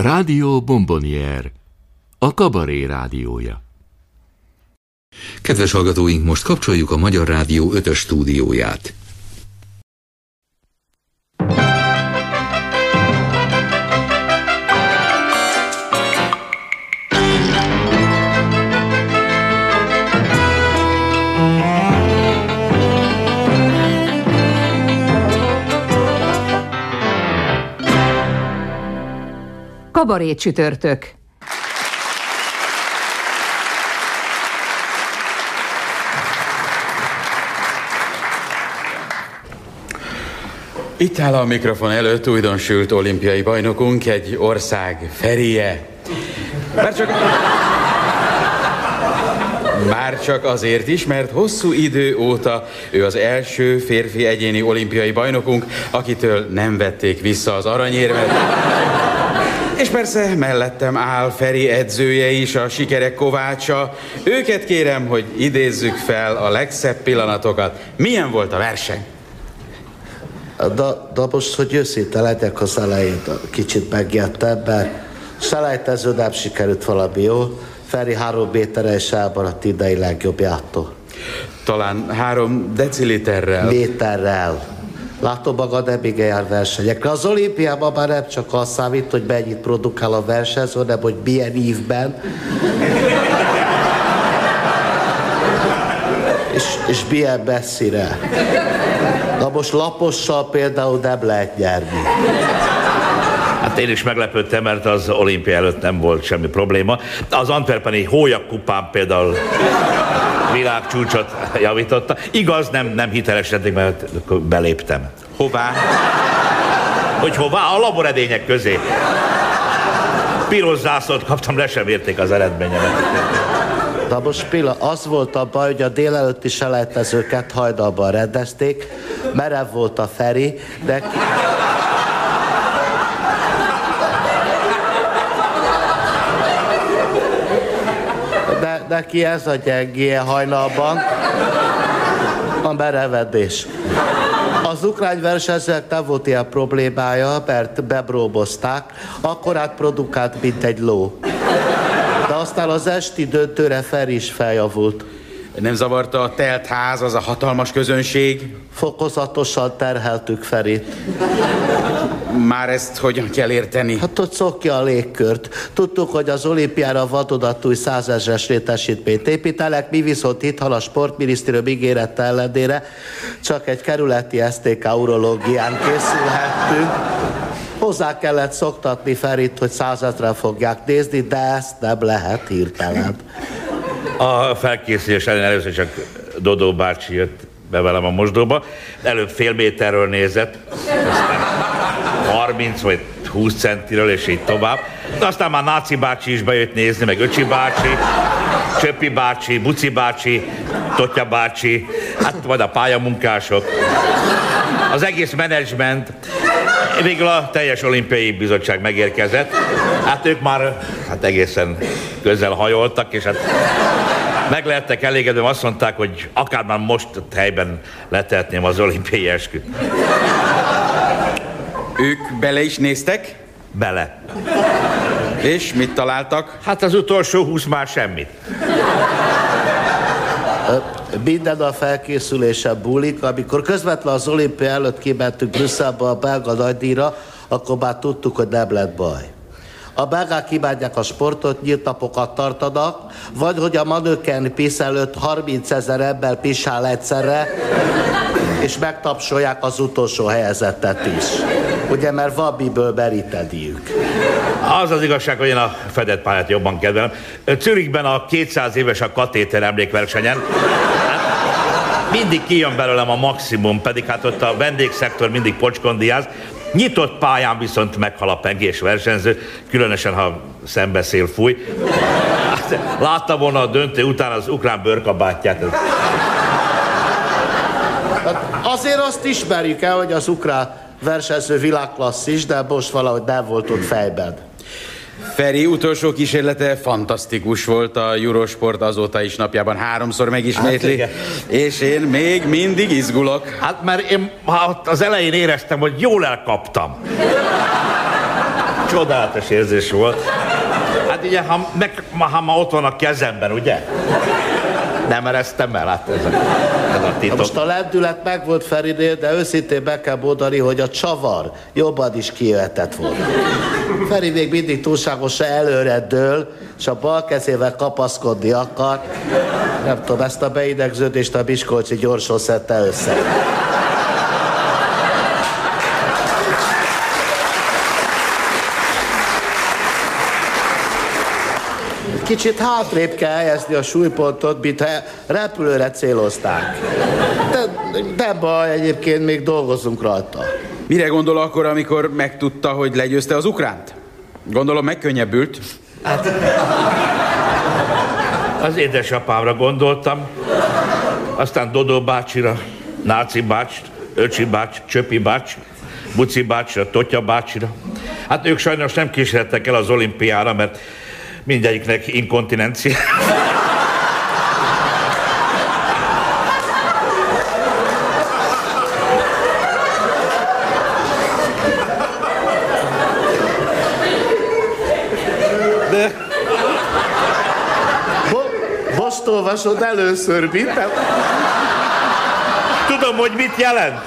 Rádió Bombonier, a kabaré rádiója. Kedves hallgatóink, most kapcsoljuk a Magyar Rádió 5 stúdióját. Kabaré csütörtök. Itt áll a mikrofon előtt újdonsült olimpiai bajnokunk, egy ország ferie. Már csak... Már csak azért is, mert hosszú idő óta ő az első férfi egyéni olimpiai bajnokunk, akitől nem vették vissza az aranyérmet. És persze mellettem áll Feri edzője is, a sikerek kovácsa. Őket kérem, hogy idézzük fel a legszebb pillanatokat. Milyen volt a verseny? De, de most, hogy őszinte legyek az elején, kicsit megjettem, mert selejtező nem sikerült valami jó. Feri három méterre és elmaradt idei legjobbjától. Talán három deciliterrel. Méterrel. Látom magad ebben jár versenyekre. Az olimpiában már nem csak az számít, hogy mennyit produkál a versenyző, hanem hogy milyen évben. és, és milyen messzire. Na most lapossal például nem lehet nyerni. Hát én is meglepődtem, mert az olimpia előtt nem volt semmi probléma. Az Antwerpeni Hólyak kupán például világcsúcsot javította. Igaz, nem, nem hitelesítették, mert beléptem. Hová? Hogy hová? A laboredények közé. Piros zászlót kaptam, le sem érték az eredményemet. Na most Pilla, az volt a baj, hogy a délelőtti selejtezőket hajnalban rendezték, merev volt a Feri, de... De neki ez a gyengéje hajnalban, a merevedés. Az ukrán versenyzőnek nem volt ilyen problémája, mert bebróbozták, akkor átprodukált, mint egy ló. De aztán az esti döntőre fel is feljavult. Nem zavarta a telt ház, az a hatalmas közönség? Fokozatosan terheltük Ferit. Már ezt hogyan kell érteni? Hát ott szokja a légkört. Tudtuk, hogy az olimpiára vadonatúj százezres létesítményt építenek, mi viszont itt a sportminisztérium ígérete ellenére csak egy kerületi STK urológián készülhettünk. Hozzá kellett szoktatni Ferit, hogy százezre fogják nézni, de ezt nem lehet hirtelen. A felkészülés ellen először csak Dodó bácsi jött be velem a mosdóba. Előbb fél méterről nézett, aztán 30 vagy 20 centiről, és így tovább. De aztán már Náci bácsi is bejött nézni, meg Öcsi bácsi, Csöppi bácsi, Buci bácsi, Totya bácsi, hát majd a pályamunkások. Az egész menedzsment, végül a teljes olimpiai bizottság megérkezett. Hát ők már hát egészen közel hajoltak, és hát meg lehettek elégedve, azt mondták, hogy akár már most helyben letehetném az olimpiai esküt. Ők bele is néztek? Bele. És mit találtak? Hát az utolsó húsz már semmit. Minden a felkészülése bulik. Amikor közvetlen az olimpia előtt kimentünk Brüsszelbe a belga nagydíjra, akkor már tudtuk, hogy nem lett baj. A belgák kívánják a sportot, nyílt napokat tartanak, vagy hogy a manöken pisz előtt 30 ezer ember pisál egyszerre, és megtapsolják az utolsó helyezettet is. Ugye, mert van miből meríteniük. Az az igazság, hogy én a fedett pályát jobban kedvelem. Zürichben a 200 éves a katéter emlékversenyen. Hát mindig kijön belőlem a maximum, pedig hát ott a vendégszektor mindig pocskondiáz. Nyitott pályán viszont meghal a pengés versenyző, különösen ha szembeszél fúj. Hát, látta volna a döntő után az ukrán bőrkabátját. Hát azért azt ismerjük el, hogy az ukrán versenyző világklasszis, de most valahogy nem volt ott fejben. Feri utolsó kísérlete fantasztikus volt, a Eurosport azóta is napjában háromszor megismétli, Hát és én még mindig izgulok. Hát mert én hát az elején éreztem, hogy jól elkaptam. Csodálatos érzés volt. Hát ugye, ha, meg, ha ma ott van a kezemben, ugye? Nem eresztem el, hát ez a, ez a titok. Most a lendület meg volt Ferinél, de őszintén be kell mondani, hogy a csavar jobban is kijöhetett volna. Feri még mindig túlságosan előre dől, és a bal kezével kapaszkodni akar. Nem tudom, ezt a beidegződést a Miskolci gyorsan szedte össze. Kicsit hátrébb kell helyezni a súlypontot, mintha repülőre célozták. De, de baj, egyébként még dolgozunk rajta. Mire gondol akkor, amikor megtudta, hogy legyőzte az ukránt? Gondolom megkönnyebbült. Az édesapámra gondoltam, aztán Dodó bácsira, Náci bács, Öcsi bács, Csöpi bács, Buci bácsira, Totya bácsira. Hát ők sajnos nem kísérlettek el az olimpiára, mert mindegyiknek inkontinencia. De Bo- most olvasod először, mit? Nem? tudom, hogy mit jelent.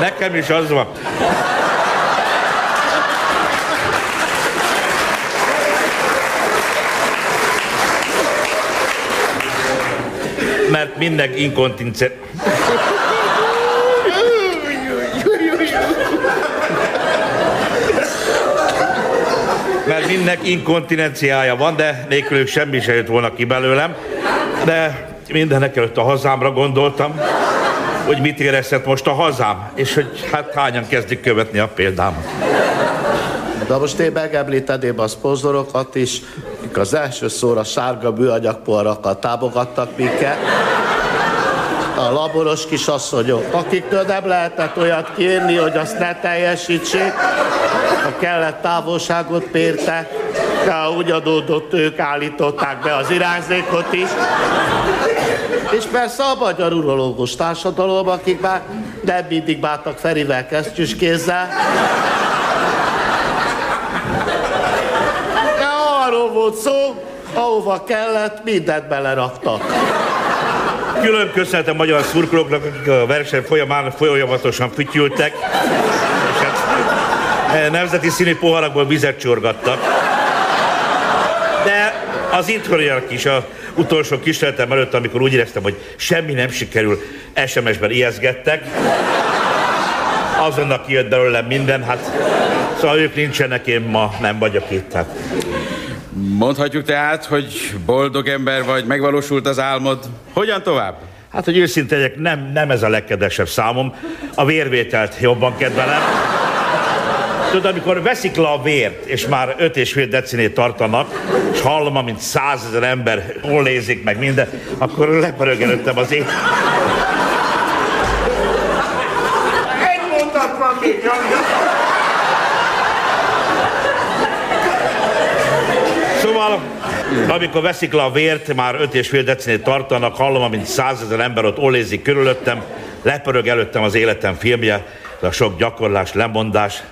Nekem is az van. Mert mindenki inkontinence... Mert mindenki inkontinenciája van, de nélkülük semmi se jött volna ki belőlem. De mindenek előtt a hazámra gondoltam, hogy mit érezhet most a hazám, és hogy hát hányan kezdik követni a példámat. De most én megemlíteném a szponzorokat is, akik az első szóra sárga műanyagpoharakkal támogattak minket. A laboros kisasszonyok, akiktől nem lehetett olyat kérni, hogy azt ne teljesítsék, a kellett távolságot mérte, de úgy adódott, ők állították be az irányzékot is. És persze a magyar urológus társadalom, akik már nem mindig bántak Ferivel kesztyűs kézzel, De arról volt szó, ahova kellett, mindent beleraktak. Külön köszönhetem a magyar szurkolóknak, akik a verseny folyamán folyamatosan fütyültek, és hát eh, nemzeti színű poharakból vizet csorgattak. De az itthoniak is a utolsó kísérletem előtt, amikor úgy éreztem, hogy semmi nem sikerül, SMS-ben ijeszgettek. Azonnal kijött belőlem minden, hát szóval ők nincsenek, én ma nem vagyok itt. Hát. Mondhatjuk tehát, hogy boldog ember vagy, megvalósult az álmod. Hogyan tovább? Hát, hogy őszinte legyek, nem, nem ez a legkedvesebb számom. A vérvételt jobban kedvelem. Tudod, amikor veszik le a vért, és már 5,5 decinét tartanak, és hallom, amint százezer ember ollézik meg minden, akkor lepörög az ég. Egy mondat van még, Jani. Szóval, amikor veszik le a vért, már 5,5 decinét tartanak, hallom, amint százezer ember ott olézik körülöttem, lepörög előttem az életem filmje, a sok gyakorlás, lemondás,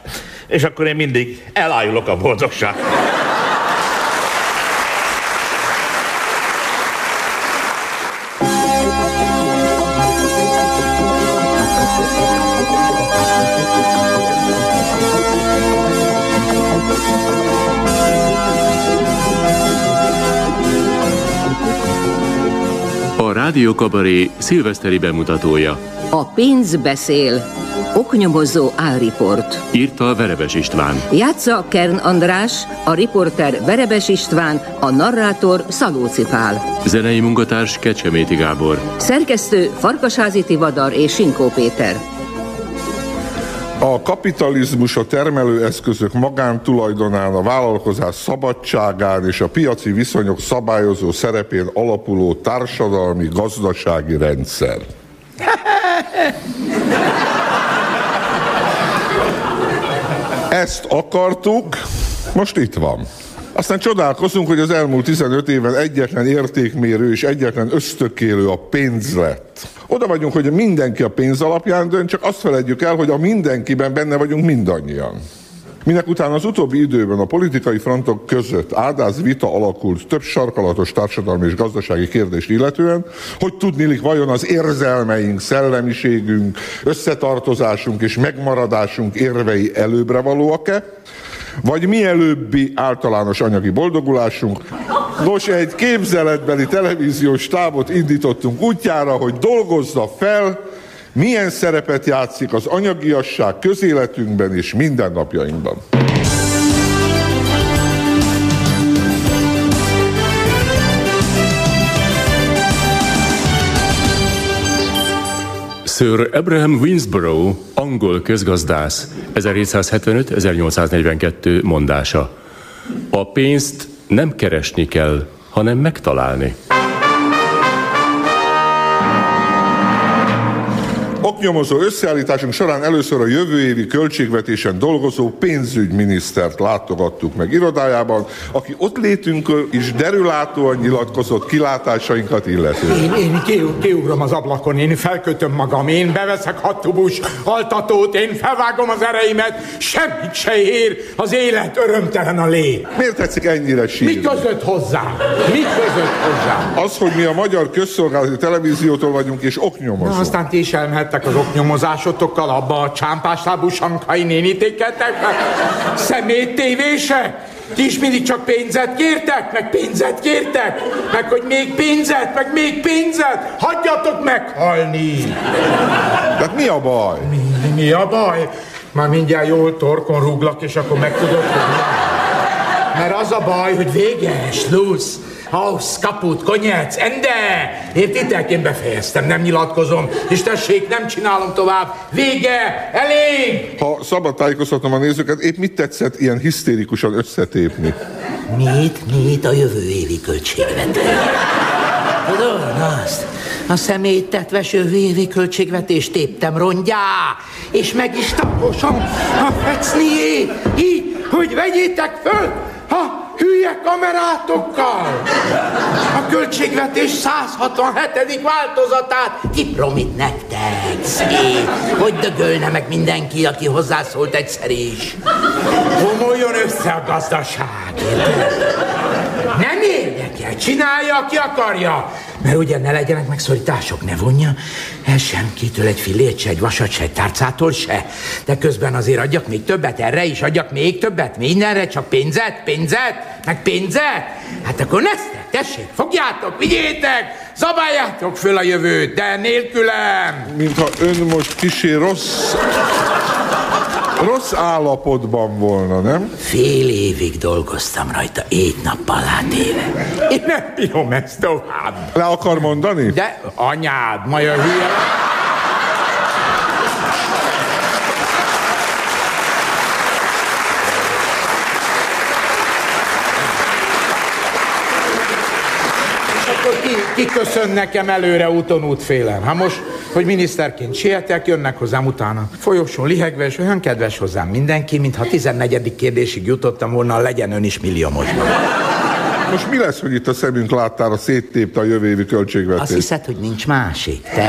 és akkor én mindig elájulok a boldogság. Rádió Kabaré szilveszteri bemutatója. A pénz beszél. Oknyomozó álriport. Írta Verebes István. Játsza Kern András, a riporter Verebes István, a narrátor Szalóci Pál. Zenei munkatárs Kecseméti Gábor. Szerkesztő Farkasházi Tivadar és Sinkó Péter. A kapitalizmus a termelőeszközök magántulajdonán, a vállalkozás szabadságán és a piaci viszonyok szabályozó szerepén alapuló társadalmi gazdasági rendszer. Ezt akartuk, most itt van. Aztán csodálkozunk, hogy az elmúlt 15 évben egyetlen értékmérő és egyetlen ösztökélő a pénz lett. Oda vagyunk, hogy mindenki a pénz alapján dönt, csak azt feledjük el, hogy a mindenkiben benne vagyunk mindannyian. Minek után az utóbbi időben a politikai frontok között áldáz vita alakult több sarkalatos társadalmi és gazdasági kérdést illetően, hogy tudnilik vajon az érzelmeink, szellemiségünk, összetartozásunk és megmaradásunk érvei előbbre valóak-e, vagy mielőbbi általános anyagi boldogulásunk. Nos, egy képzeletbeli televíziós tábot indítottunk útjára, hogy dolgozza fel, milyen szerepet játszik az anyagiasság közéletünkben és mindennapjainkban. Sir Abraham Winsborough, angol közgazdász, 1775-1842 mondása. A pénzt nem keresni kell, hanem megtalálni. Oknyomozó összeállításunk során először a jövő évi költségvetésen dolgozó pénzügyminisztert látogattuk meg irodájában, aki ott létünkről is derülátóan nyilatkozott kilátásainkat illetően. Én, én kiug, kiugrom az ablakon, én felkötöm magam, én beveszek hattubus altatót, én felvágom az ereimet, semmit se ér, az élet örömtelen a lé. Miért tetszik ennyire sírni? Mi között hozzá? Mi között hozzá? Az, hogy mi a magyar közszolgálati televíziótól vagyunk és oknyomozó. Na, aztán ti is elmehettek az oknyomozásotokkal abba a csámpáslábú sankai nénitéketek, szemét tévése? Ti is mindig csak pénzet kértek, meg pénzet kértek, meg hogy még pénzet, meg még pénzet, hagyjatok meghalni! Tehát mi a baj? Mi, mi a baj? Már mindjárt jól torkon rúglak, és akkor megtudod, hogy. Mert az a baj, hogy véges, lusz, Haus, kaput, konyec, ende! Értitek? Én befejeztem, nem nyilatkozom. És tessék, nem csinálom tovább. Vége! Elég! Ha szabad tájékoztatnom a nézőket, épp mit tetszett ilyen hisztérikusan összetépni? Mit, mit a jövő évi költségvetés? Tudod, azt, a személytetves jövő évi költségvetést téptem rongyá, és meg is taposom a fecnié, így, hogy vegyétek föl, ha hülye kamerátokkal. A költségvetés 167. változatát kipromit nektek, szép, hogy dögölne meg mindenki, aki hozzászólt egyszer is. Homoljon össze a gazdaság? Nem érdekel, csinálja, aki akarja. Mert ugye ne legyenek megszorítások, ne vonja el senkitől egy fillét se, egy vasat se, egy tárcától se. De közben azért adjak még többet, erre is adjak még többet, mindenre, csak pénzet, pénzet, meg pénzet. Hát akkor neztek, tessék, fogjátok, vigyétek, zabáljátok föl a jövőt, de nélkülem. Mintha ön most kisé rossz rossz állapotban volna, nem? Fél évig dolgoztam rajta, egy nappal átéve. Én nem bírom ezt tovább. Le akar mondani? De anyád, majd a hülye... akkor ki, ki köszön nekem előre úton útfélen? Ha most, hogy miniszterként sietek, jönnek hozzám utána. Folyosón lihegve, és olyan kedves hozzám mindenki, mintha 14. kérdésig jutottam volna, legyen ön is milliómos. Most mi lesz, hogy itt a szemünk láttára széttépte a jövő évi költségvetést? Azt hiszed, hogy nincs másik, te?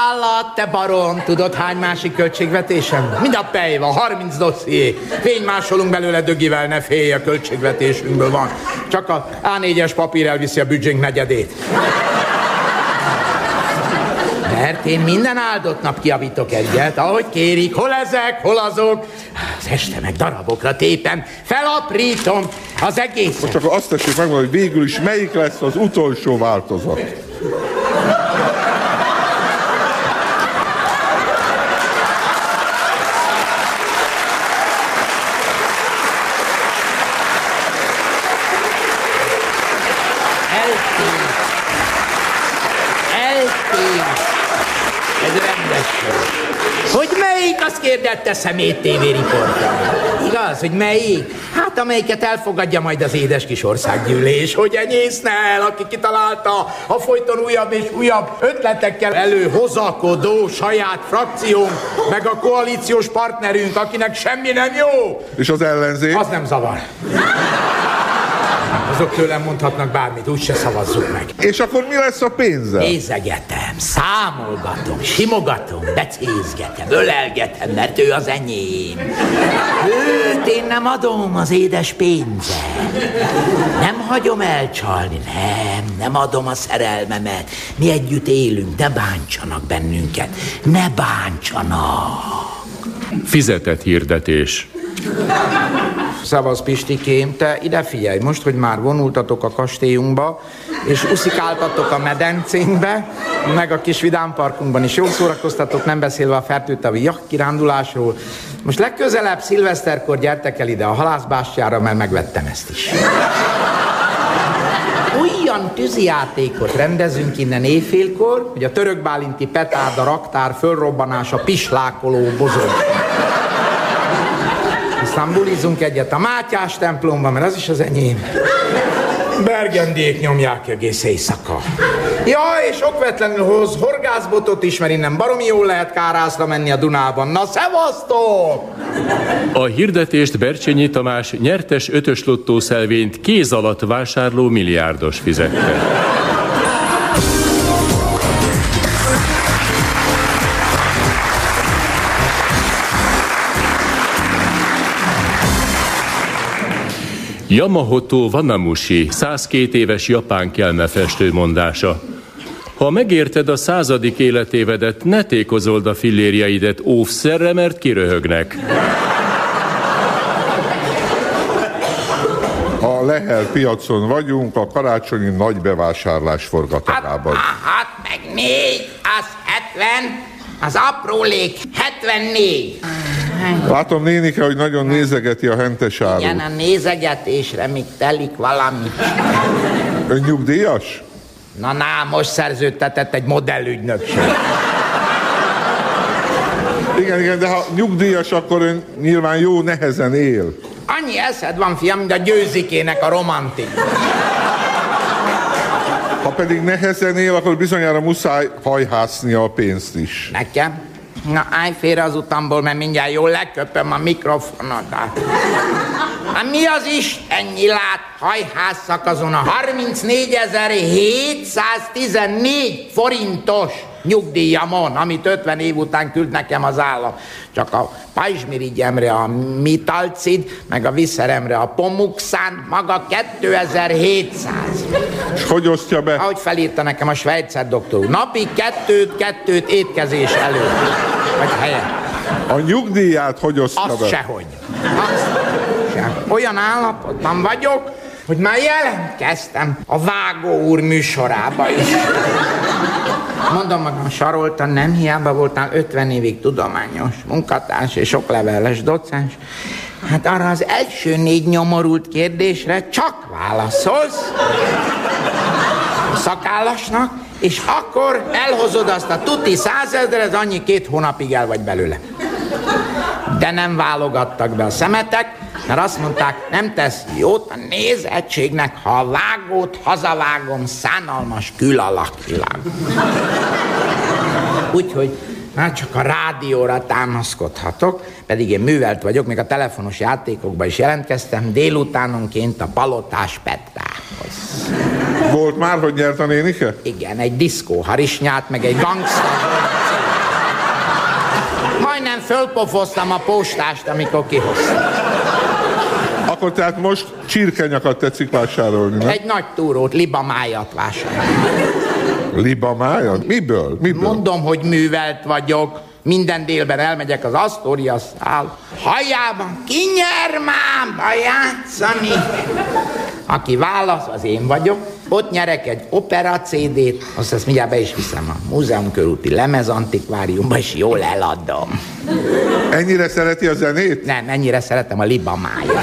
Állat, te barom, tudod hány másik költségvetésem? Mind a pejva, 30 dosszié. Fénymásolunk belőle dögivel, ne félj, a költségvetésünkből van. Csak a A4-es papír elviszi a büdzsénk negyedét. Mert én minden áldott nap kiavítok egyet, ahogy kérik, hol ezek, hol azok. Az este meg darabokra tépem, felaprítom az egészet. Most csak azt tessék megmondani, hogy végül is melyik lesz az utolsó változat. Azt kérdette szemét TV riporter. Igaz, hogy melyik? Hát amelyiket elfogadja majd az édes kis országgyűlés, hogy enyészne el, aki kitalálta a folyton újabb és újabb ötletekkel előhozakodó saját frakciónk, meg a koalíciós partnerünk, akinek semmi nem jó. És az ellenzék? Az nem zavar. Azok tőlem mondhatnak bármit, úgyse szavazzuk meg. És akkor mi lesz a pénzzel? Nézegetem, számolgatom, simogatom, becézgetem, ölelgetem, mert ő az enyém. Őt én nem adom az édes pénzet. Nem hagyom elcsalni, nem, nem adom a szerelmemet. Mi együtt élünk, ne bántsanak bennünket, ne bántsanak. Fizetett hirdetés. Szavasz Pistikém, te ide figyelj most, hogy már vonultatok a kastélyunkba, és uszikáltatok a medencénkbe, meg a kis vidámparkunkban is jól szórakoztatok, nem beszélve a fertőtavi jachtkirándulásról. Most legközelebb szilveszterkor gyertek el ide a halászbástyára, mert megvettem ezt is. Olyan tűzijátékot rendezünk innen éjfélkor, hogy a török bálinti petárda raktár fölrobbanása pislákoló bozog. Aztán bulizunk egyet a Mátyás templomban, mert az is az enyém. Bergendiék nyomják egész éjszaka. Ja, és okvetlenül hoz horgászbotot is, mert innen baromi jól lehet kárászra menni a Dunában. Na, szevasztok! A hirdetést Bercsényi Tamás nyertes ötös lottószelvényt kéz alatt vásárló milliárdos fizette. Yamamoto Wanamushi, 102 éves japán kelmefestő mondása. Ha megérted a századik életévedet, ne tékozold a fillérjeidet óvszerre, mert kiröhögnek. A Lehel piacon vagyunk, a karácsonyi nagy bevásárlás forgatagában. Hát meg négy, az 70, az aprólék 74. Látom nénike, hogy nagyon nézegeti a hentes Igen, árut. a nézegetésre még telik valami. Ön nyugdíjas? Na, na, most szerződtetett egy modellügynökség. Igen, igen, de ha nyugdíjas, akkor ön nyilván jó nehezen él. Annyi eszed van, fiam, mint a győzikének a romantik. Pedig nehezen él, akkor bizonyára muszáj hajhászni a pénzt is. Nekem? Na, állj félre az utamból, mert mindjárt jól leköpöm a mikrofonodat. Hát mi az ennyi lát hajhásszak azon a 34.714 forintos nyugdíjamon, amit 50 év után küld nekem az állam. Csak a pajzsmirigyemre a mitalcid, meg a viszeremre a pomuxán, maga 2700. És hogy osztja be? Ahogy felírta nekem a Svejcer doktor úr. Napi kettőt, kettőt étkezés előtt. Vagy helyen. A nyugdíját hogy osztja Azt be? sehogy. Azt sehogy. Olyan állapotban vagyok, hogy már jelentkeztem a Vágó úr műsorába is. Mondom magam, Sarolta, nem hiába voltál 50 évig tudományos munkatárs és okleveles docens. Hát arra az első négy nyomorult kérdésre csak válaszolsz a szakállasnak, és akkor elhozod azt a tuti százezret, annyi két hónapig el vagy belőle. De nem válogattak be a szemetek, mert azt mondták, nem tesz jót a nézettségnek, ha a vágót hazavágom szánalmas külalakvilág. Úgyhogy már csak a rádióra támaszkodhatok, pedig én művelt vagyok, még a telefonos játékokba is jelentkeztem, délutánonként a Palotás Petrához. Volt már, hogy nyert a nénike? Igen, egy diszkó harisnyát, meg egy gangster. Majdnem fölpofoztam a postást, amikor kihoztam. Akkor tehát most csirkenyakat tetszik vásárolni, nem? Egy nagy túrót, libamájat vásároltam. Libamája? Miből? Miből? Mondom, hogy művelt vagyok. Minden délben elmegyek az Astoria szál hajában kinyermámba játszani. Aki válasz, az én vagyok. Ott nyerek egy opera CD-t, azt ezt mindjárt be is viszem a múzeum körúti lemezantikváriumba, és jól eladom. Ennyire szereti a zenét? Nem, ennyire szeretem a libamájat.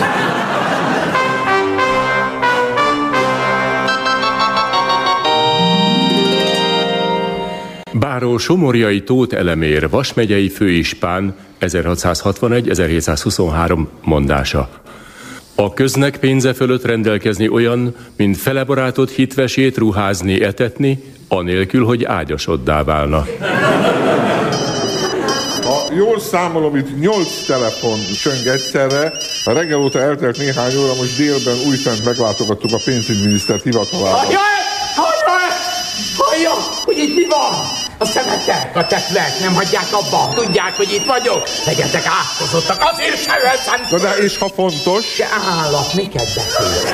Báró Somorjai Tóth Elemér, Vas megyei főispán 1661-1723 mondása. A köznek pénze fölött rendelkezni olyan, mint felebarátot hitvesét ruházni, etetni, anélkül, hogy ágyasoddá válna. A jól számolom, itt 8 telefon csöng egyszerre. A reggel óta eltelt néhány óra, most délben újfent meglátogattuk a pénzügyminisztert hivatalában. Hallja, hallja, hallja, hogy itt mi van? A szemetek, a tetvek nem hagyják abba. Tudják, hogy itt vagyok. Legyetek átkozottak, azért se veszem. De és ha fontos? Se állat, miket beszélsz?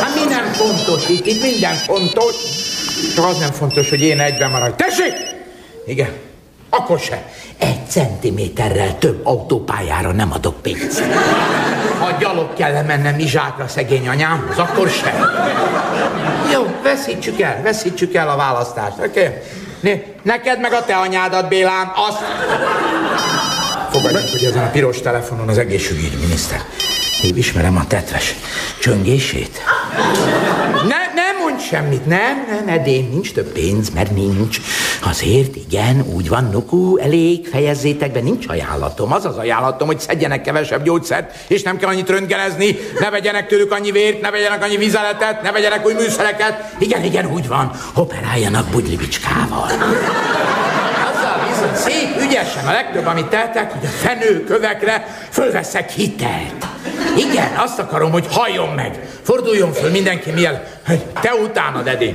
Hát mi nem fontos itt? Itt minden fontos. Csak az nem fontos, hogy én egyben maradj. Tessék! Igen, akkor se. Egy centiméterrel több autópályára nem adok pénzt. Ha gyalog kell mennem Izsákra szegény anyámhoz, akkor se. Jó, veszítsük el, veszítsük el a választást, oké? Okay? Ne, neked meg a te anyádat, Bélám, azt... Fogadjuk, hogy ezen a piros telefonon az egészségügyi miniszter. Én ismerem a tetves csöngését. Ne, nem mondj semmit, nem, nem, edén, nincs több pénz, mert nincs. Azért, igen, úgy van, nukú, elég, fejezzétek be, nincs ajánlatom. Az az ajánlatom, hogy szedjenek kevesebb gyógyszert, és nem kell annyit röntgenezni, ne vegyenek tőlük annyi vért, ne vegyenek annyi vizeletet, ne vegyenek új műszereket. Igen, igen, úgy van, operáljanak bugylibicskával. Azzal viszont szép, ügyesen, a legtöbb, amit tettek, hogy a fenőkövekre fölveszek hitelt. Igen, azt akarom, hogy halljon meg. Forduljon föl mindenki miel. Hogy te utánad, Edi.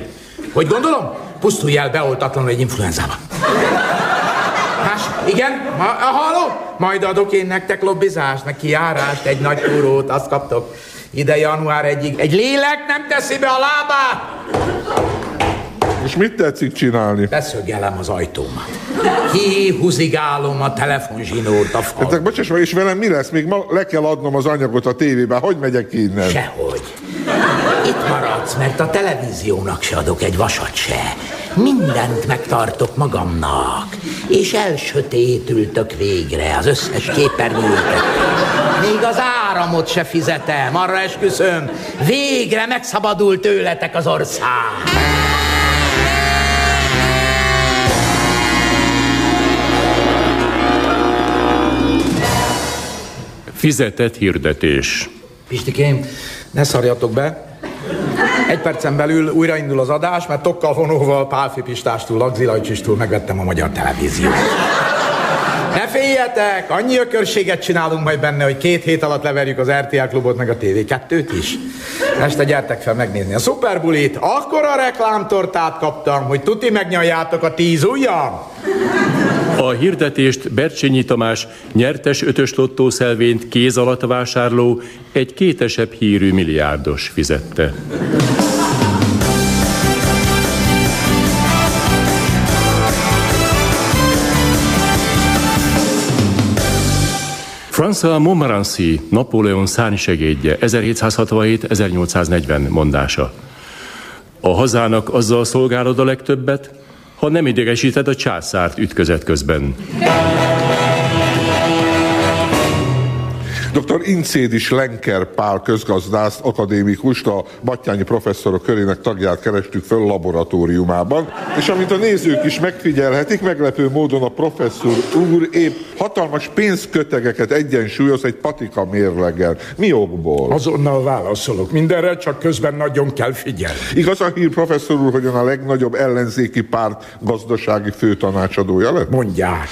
Hogy gondolom? Pusztulj el beoltatlanul egy influenzában. Más? Igen? Ma, halló? Majd adok én nektek lobbizást, meg kiárást, egy nagy túrót, azt kaptok. Ide január egyig. Egy lélek nem teszi be a lábát! És mit tetszik csinálni? Beszögelem az ajtómat. Kihúzigálom a telefonzsinórt a fal. Hát, bocsáss meg, és velem mi lesz? Még ma le kell adnom az anyagot a tévében. Hogy megyek innen? Sehogy. Itt maradsz, mert a televíziónak se adok egy vasat se. Mindent megtartok magamnak. És elsötétültök végre az összes képernyőt. Még az áramot se fizetem, arra esküszöm. Végre megszabadult tőletek az ország. Fizetett hirdetés. Pistikém, ne szarjatok be. Egy percen belül újraindul az adás, mert Tokkal vonóval, Pálfi Pistástól, Lagzi megvettem a magyar televíziót. Ne féljetek, annyi ökörséget csinálunk majd benne, hogy két hét alatt leverjük az RTL klubot, meg a TV2-t is. Este gyertek fel megnézni a szuperbulit, akkor a reklámtortát kaptam, hogy tuti megnyaljátok a tíz ujjam. A hirdetést Bercsényi Tamás nyertes ötös lottószelvényt kéz alatt vásárló egy kétesebb hírű milliárdos fizette. François Montmorency, Napóleon szárnysegédje, 1767-1840 mondása. A hazának azzal szolgálod a legtöbbet, ha nem idegesíted a császárt ütközet közben. Dr. Incédis Lenker Pál közgazdászt, akadémikust, a Battyányi professzorok körének tagját kerestük föl laboratóriumában, és amit a nézők is megfigyelhetik, meglepő módon a professzor úr épp hatalmas pénzkötegeket egyensúlyoz egy patika mérleggel. Mi okból? Azonnal válaszolok mindenre, csak közben nagyon kell figyelni. Igaz a hír, professzor úr, hogy a legnagyobb ellenzéki párt gazdasági főtanácsadója lett? Mondják.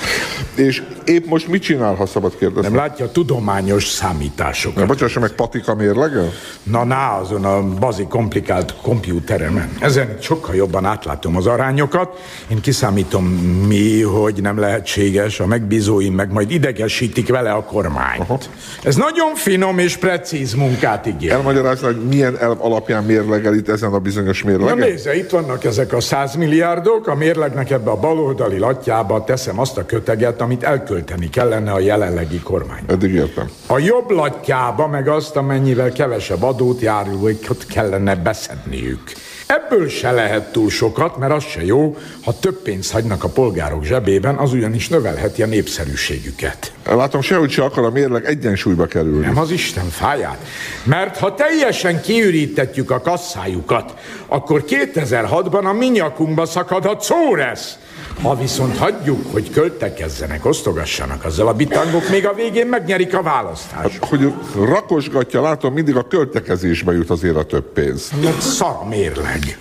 És épp most mit csinál, ha szabad kérdezni? Nem látja tudományos számításokat. Na, bocsássa meg, patika mérlege? Na, ná, azon a bazi komplikált kompjúteremen. Ezen sokkal jobban átlátom az arányokat. Én kiszámítom mi, hogy nem lehetséges, a megbízóim meg majd idegesítik vele a kormányt. Aha. Ez nagyon finom és precíz munkát ígér. Elmagyarázni, hogy milyen elv alapján mérlegel itt ezen a bizonyos mérlegen? Na nézze, itt vannak ezek a százmilliárdok, a mérlegnek ebbe a baloldali latjába teszem azt a köteget, amit elkölteni kellene a jelenlegi kormány. Eddig értem. A jobb latjába meg azt, amennyivel kevesebb adót járulókat kellene beszedniük. Ebből se lehet túl sokat, mert az se jó, ha több pénzt hagynak a polgárok zsebében, az ugyanis növelheti a népszerűségüket. Látom, sehogy se akar a mérleg egyensúlyba kerülni. Nem az Isten fáját. Mert ha teljesen kiürítetjük a kasszájukat, akkor 2006-ban a minyakunkba szakadhat Szóresz. Ha viszont hagyjuk, hogy költekezzenek, osztogassanak azzal a bitangok, még a végén megnyerik a választást. Hát, hogy rakosgatja, látom, mindig a költekezésbe jut azért a több pénz. Mert szar mérleg.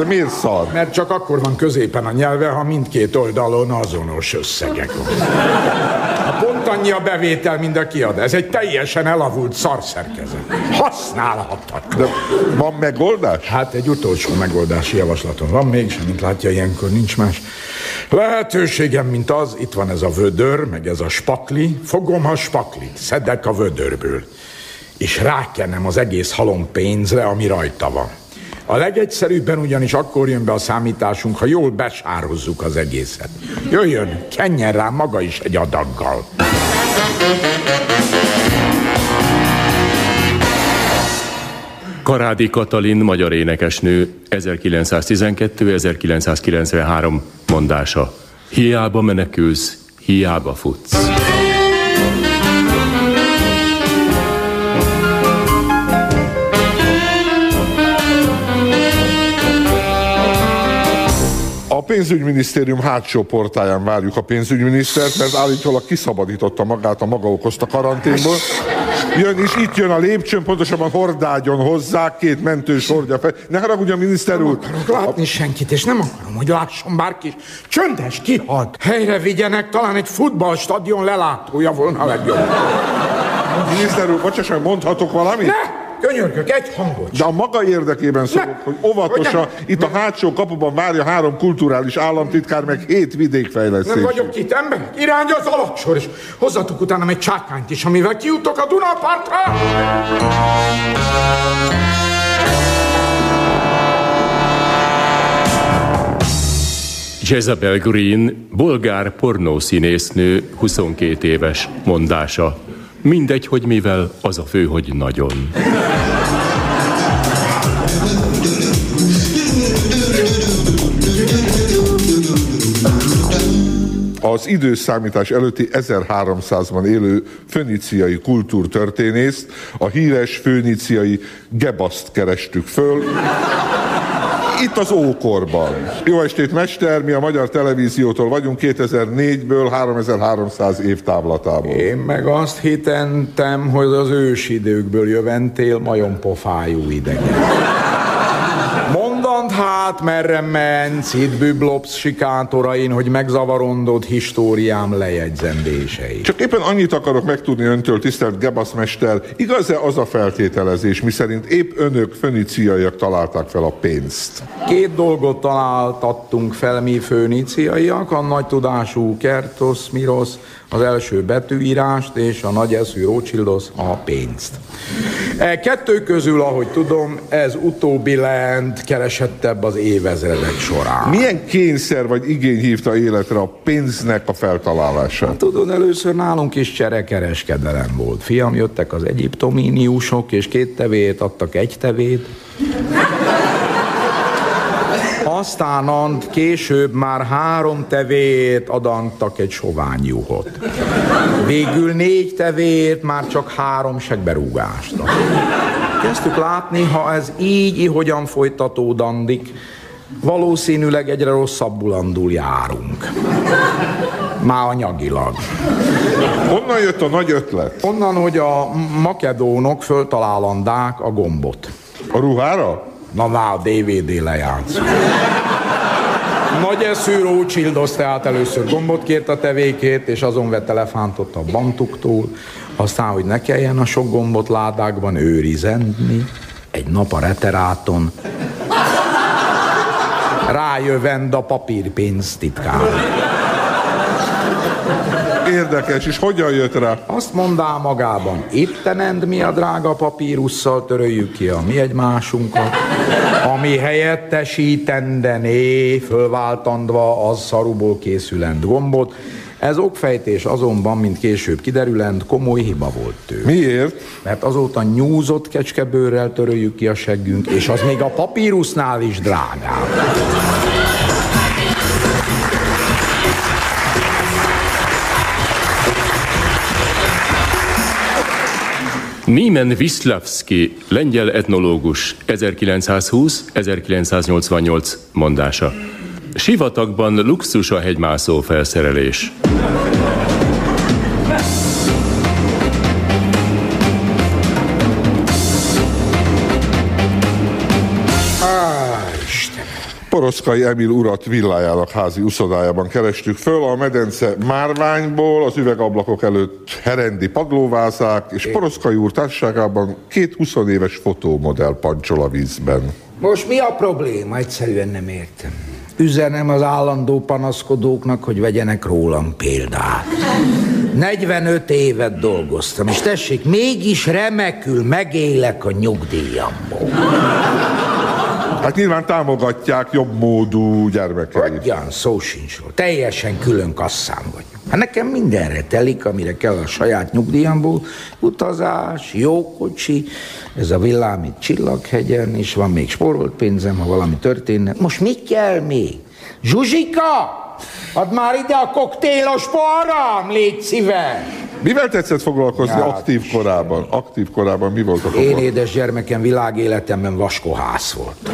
De miért szar? Mert csak akkor van középen a nyelve, ha mindkét oldalon azonos összegek van. A pont annyi a bevétel, mint a kiadás. Ez egy teljesen elavult szarszerkezet. Használhatatlan. De van megoldás? Hát egy utolsó megoldási javaslatom van még, mint látja, ilyenkor nincs más. Lehetőségem, mint az, itt van ez a vödör, meg ez a spakli, fogom a spaklit, szedek a vödörből, és rákenem az egész halom pénzre, ami rajta van. A legegyszerűbben ugyanis akkor jön be a számításunk, ha jól besározzuk az egészet. Jöjjön, kenjen rá maga is egy adaggal. Karádi Katalin, magyar énekesnő, 1912-1993 mondása. Hiába menekülsz, hiába futsz. Pénzügyminisztérium hátsó portáján várjuk a pénzügyminisztert, mert állítólag kiszabadította magát a maga okozta karanténból. Jön és itt jön a lépcsőn, pontosabban hordágyon hozzá, két mentős hordja fel. Ne haragudjon, miniszter úr! akarok látni senkit, és nem akarom, hogy lásson bárki. is. Csöndes, kihalt. Helyre vigyenek, talán egy futballstadion lelátója volna a legjobb. Miniszter úr, bocsásson, mondhatok valamit? Ne! Könyörgök, egy hangot. De a maga érdekében szólok, hogy óvatosan, itt a hátsó kapuban várja három kulturális államtitkár, meg hét vidékfejlesztés. Nem vagyok itt ember, irány az alaksor, és hozzatok utána egy csákányt is, amivel kijutok a Dunapartra. Jezabel Green, bolgár pornószínésznő, 22 éves mondása. Mindegy, hogy mivel, az a fő, hogy nagyon. az időszámítás előtti 1300-ban élő föníciai kultúrtörténészt, a híres föníciai Gebaszt kerestük föl. Itt az ókorban. Jó estét, mester! Mi a Magyar Televíziótól vagyunk 2004-ből 3300 év távlatából. Én meg azt hitentem, hogy az ősidőkből jöventél majompofájú idegen. Mondand hát, merre mensz, itt büblopsz sikátorain, hogy megzavarondod históriám lejegyzendései. Csak éppen annyit akarok megtudni öntől, tisztelt Gebasz mester, igaz-e az a feltételezés, miszerint épp önök föníciaiak találták fel a pénzt? Két dolgot találtattunk fel mi föníciaiak, a nagy tudású Kertos, Miros, az első betűírást, és a nagy eszű Rothschildos a pénzt. E kettő közül, ahogy tudom, ez utóbbi lent keresettebb az évezredek során. Milyen kényszer vagy igény hívta életre a pénznek a feltalálását? Hát, tudod, először nálunk is cserekereskedelem volt. Fiam, jöttek az egyiptomíniusok, és két tevét adtak egy tevét. Aztán később már három tevét adantak egy sovány juhot. Végül négy tevét, már csak három segberúgást. Kezdtük látni, ha ez így, hogyan folytatódandik, valószínűleg egyre rosszabbul andul járunk. Már anyagilag. Honnan jött a nagy ötlet? Onnan, hogy a makedónok föltalálandák a gombot. A ruhára? Na, na, a DVD lejátsz. Nagy eszű Rothschildos tehát először gombot kért a tevékét, és azon vett elefántot a bantuktól, aztán, hogy ne kelljen a sok gombot ládákban őrizenni, egy nap a reteráton, rájövend a papírpénz titkán. Érdekes, és hogyan jött rá? Azt mondá magában, ittenend mi a drága papírusszal töröljük ki a mi egymásunkat, ami helyettesítendené, fölváltandva az szaruból készülend gombot, ez okfejtés azonban, mint később kiderülend, komoly hiba volt tő. Miért? Mert azóta nyúzott kecskebőrrel töröljük ki a seggünk, és az még a papírusznál is drágább. Niemen Wisławski, lengyel etnológus, 1920-1988 mondása. Sivatagban luxus a hegymászó felszerelés. Poroszkai Emil urat villájának házi uszodájában kerestük föl, a medence márványból, az üvegablakok előtt herendi padlóvázák, és Poroszkai úr társaságában két 20 éves fotómodell pancsol a vízben. Most mi a probléma? Egyszerűen nem értem. Üzenem az állandó panaszkodóknak, hogy vegyenek rólam példát. 45 évet dolgoztam, és tessék, mégis remekül megélek a nyugdíjamból. Hát nyilván támogatják jobb módú gyermekeit. Hogyan? Szó sincs. Teljesen külön kasszám vagy. Hát nekem mindenre telik, amire kell a saját nyugdíjamból. Utazás, jó kocsi, ez a villám itt Csillaghegyen, és van még spórolt pénzem, ha valami történne. Most mi kell még? Zsuzsika! Add már ide a koktélos param, légy szíves! Mivel tetszett foglalkozni Ja, aktív korában? Aktív korában mi volt a Én édes gyermekem világéletemben vaskohász volt.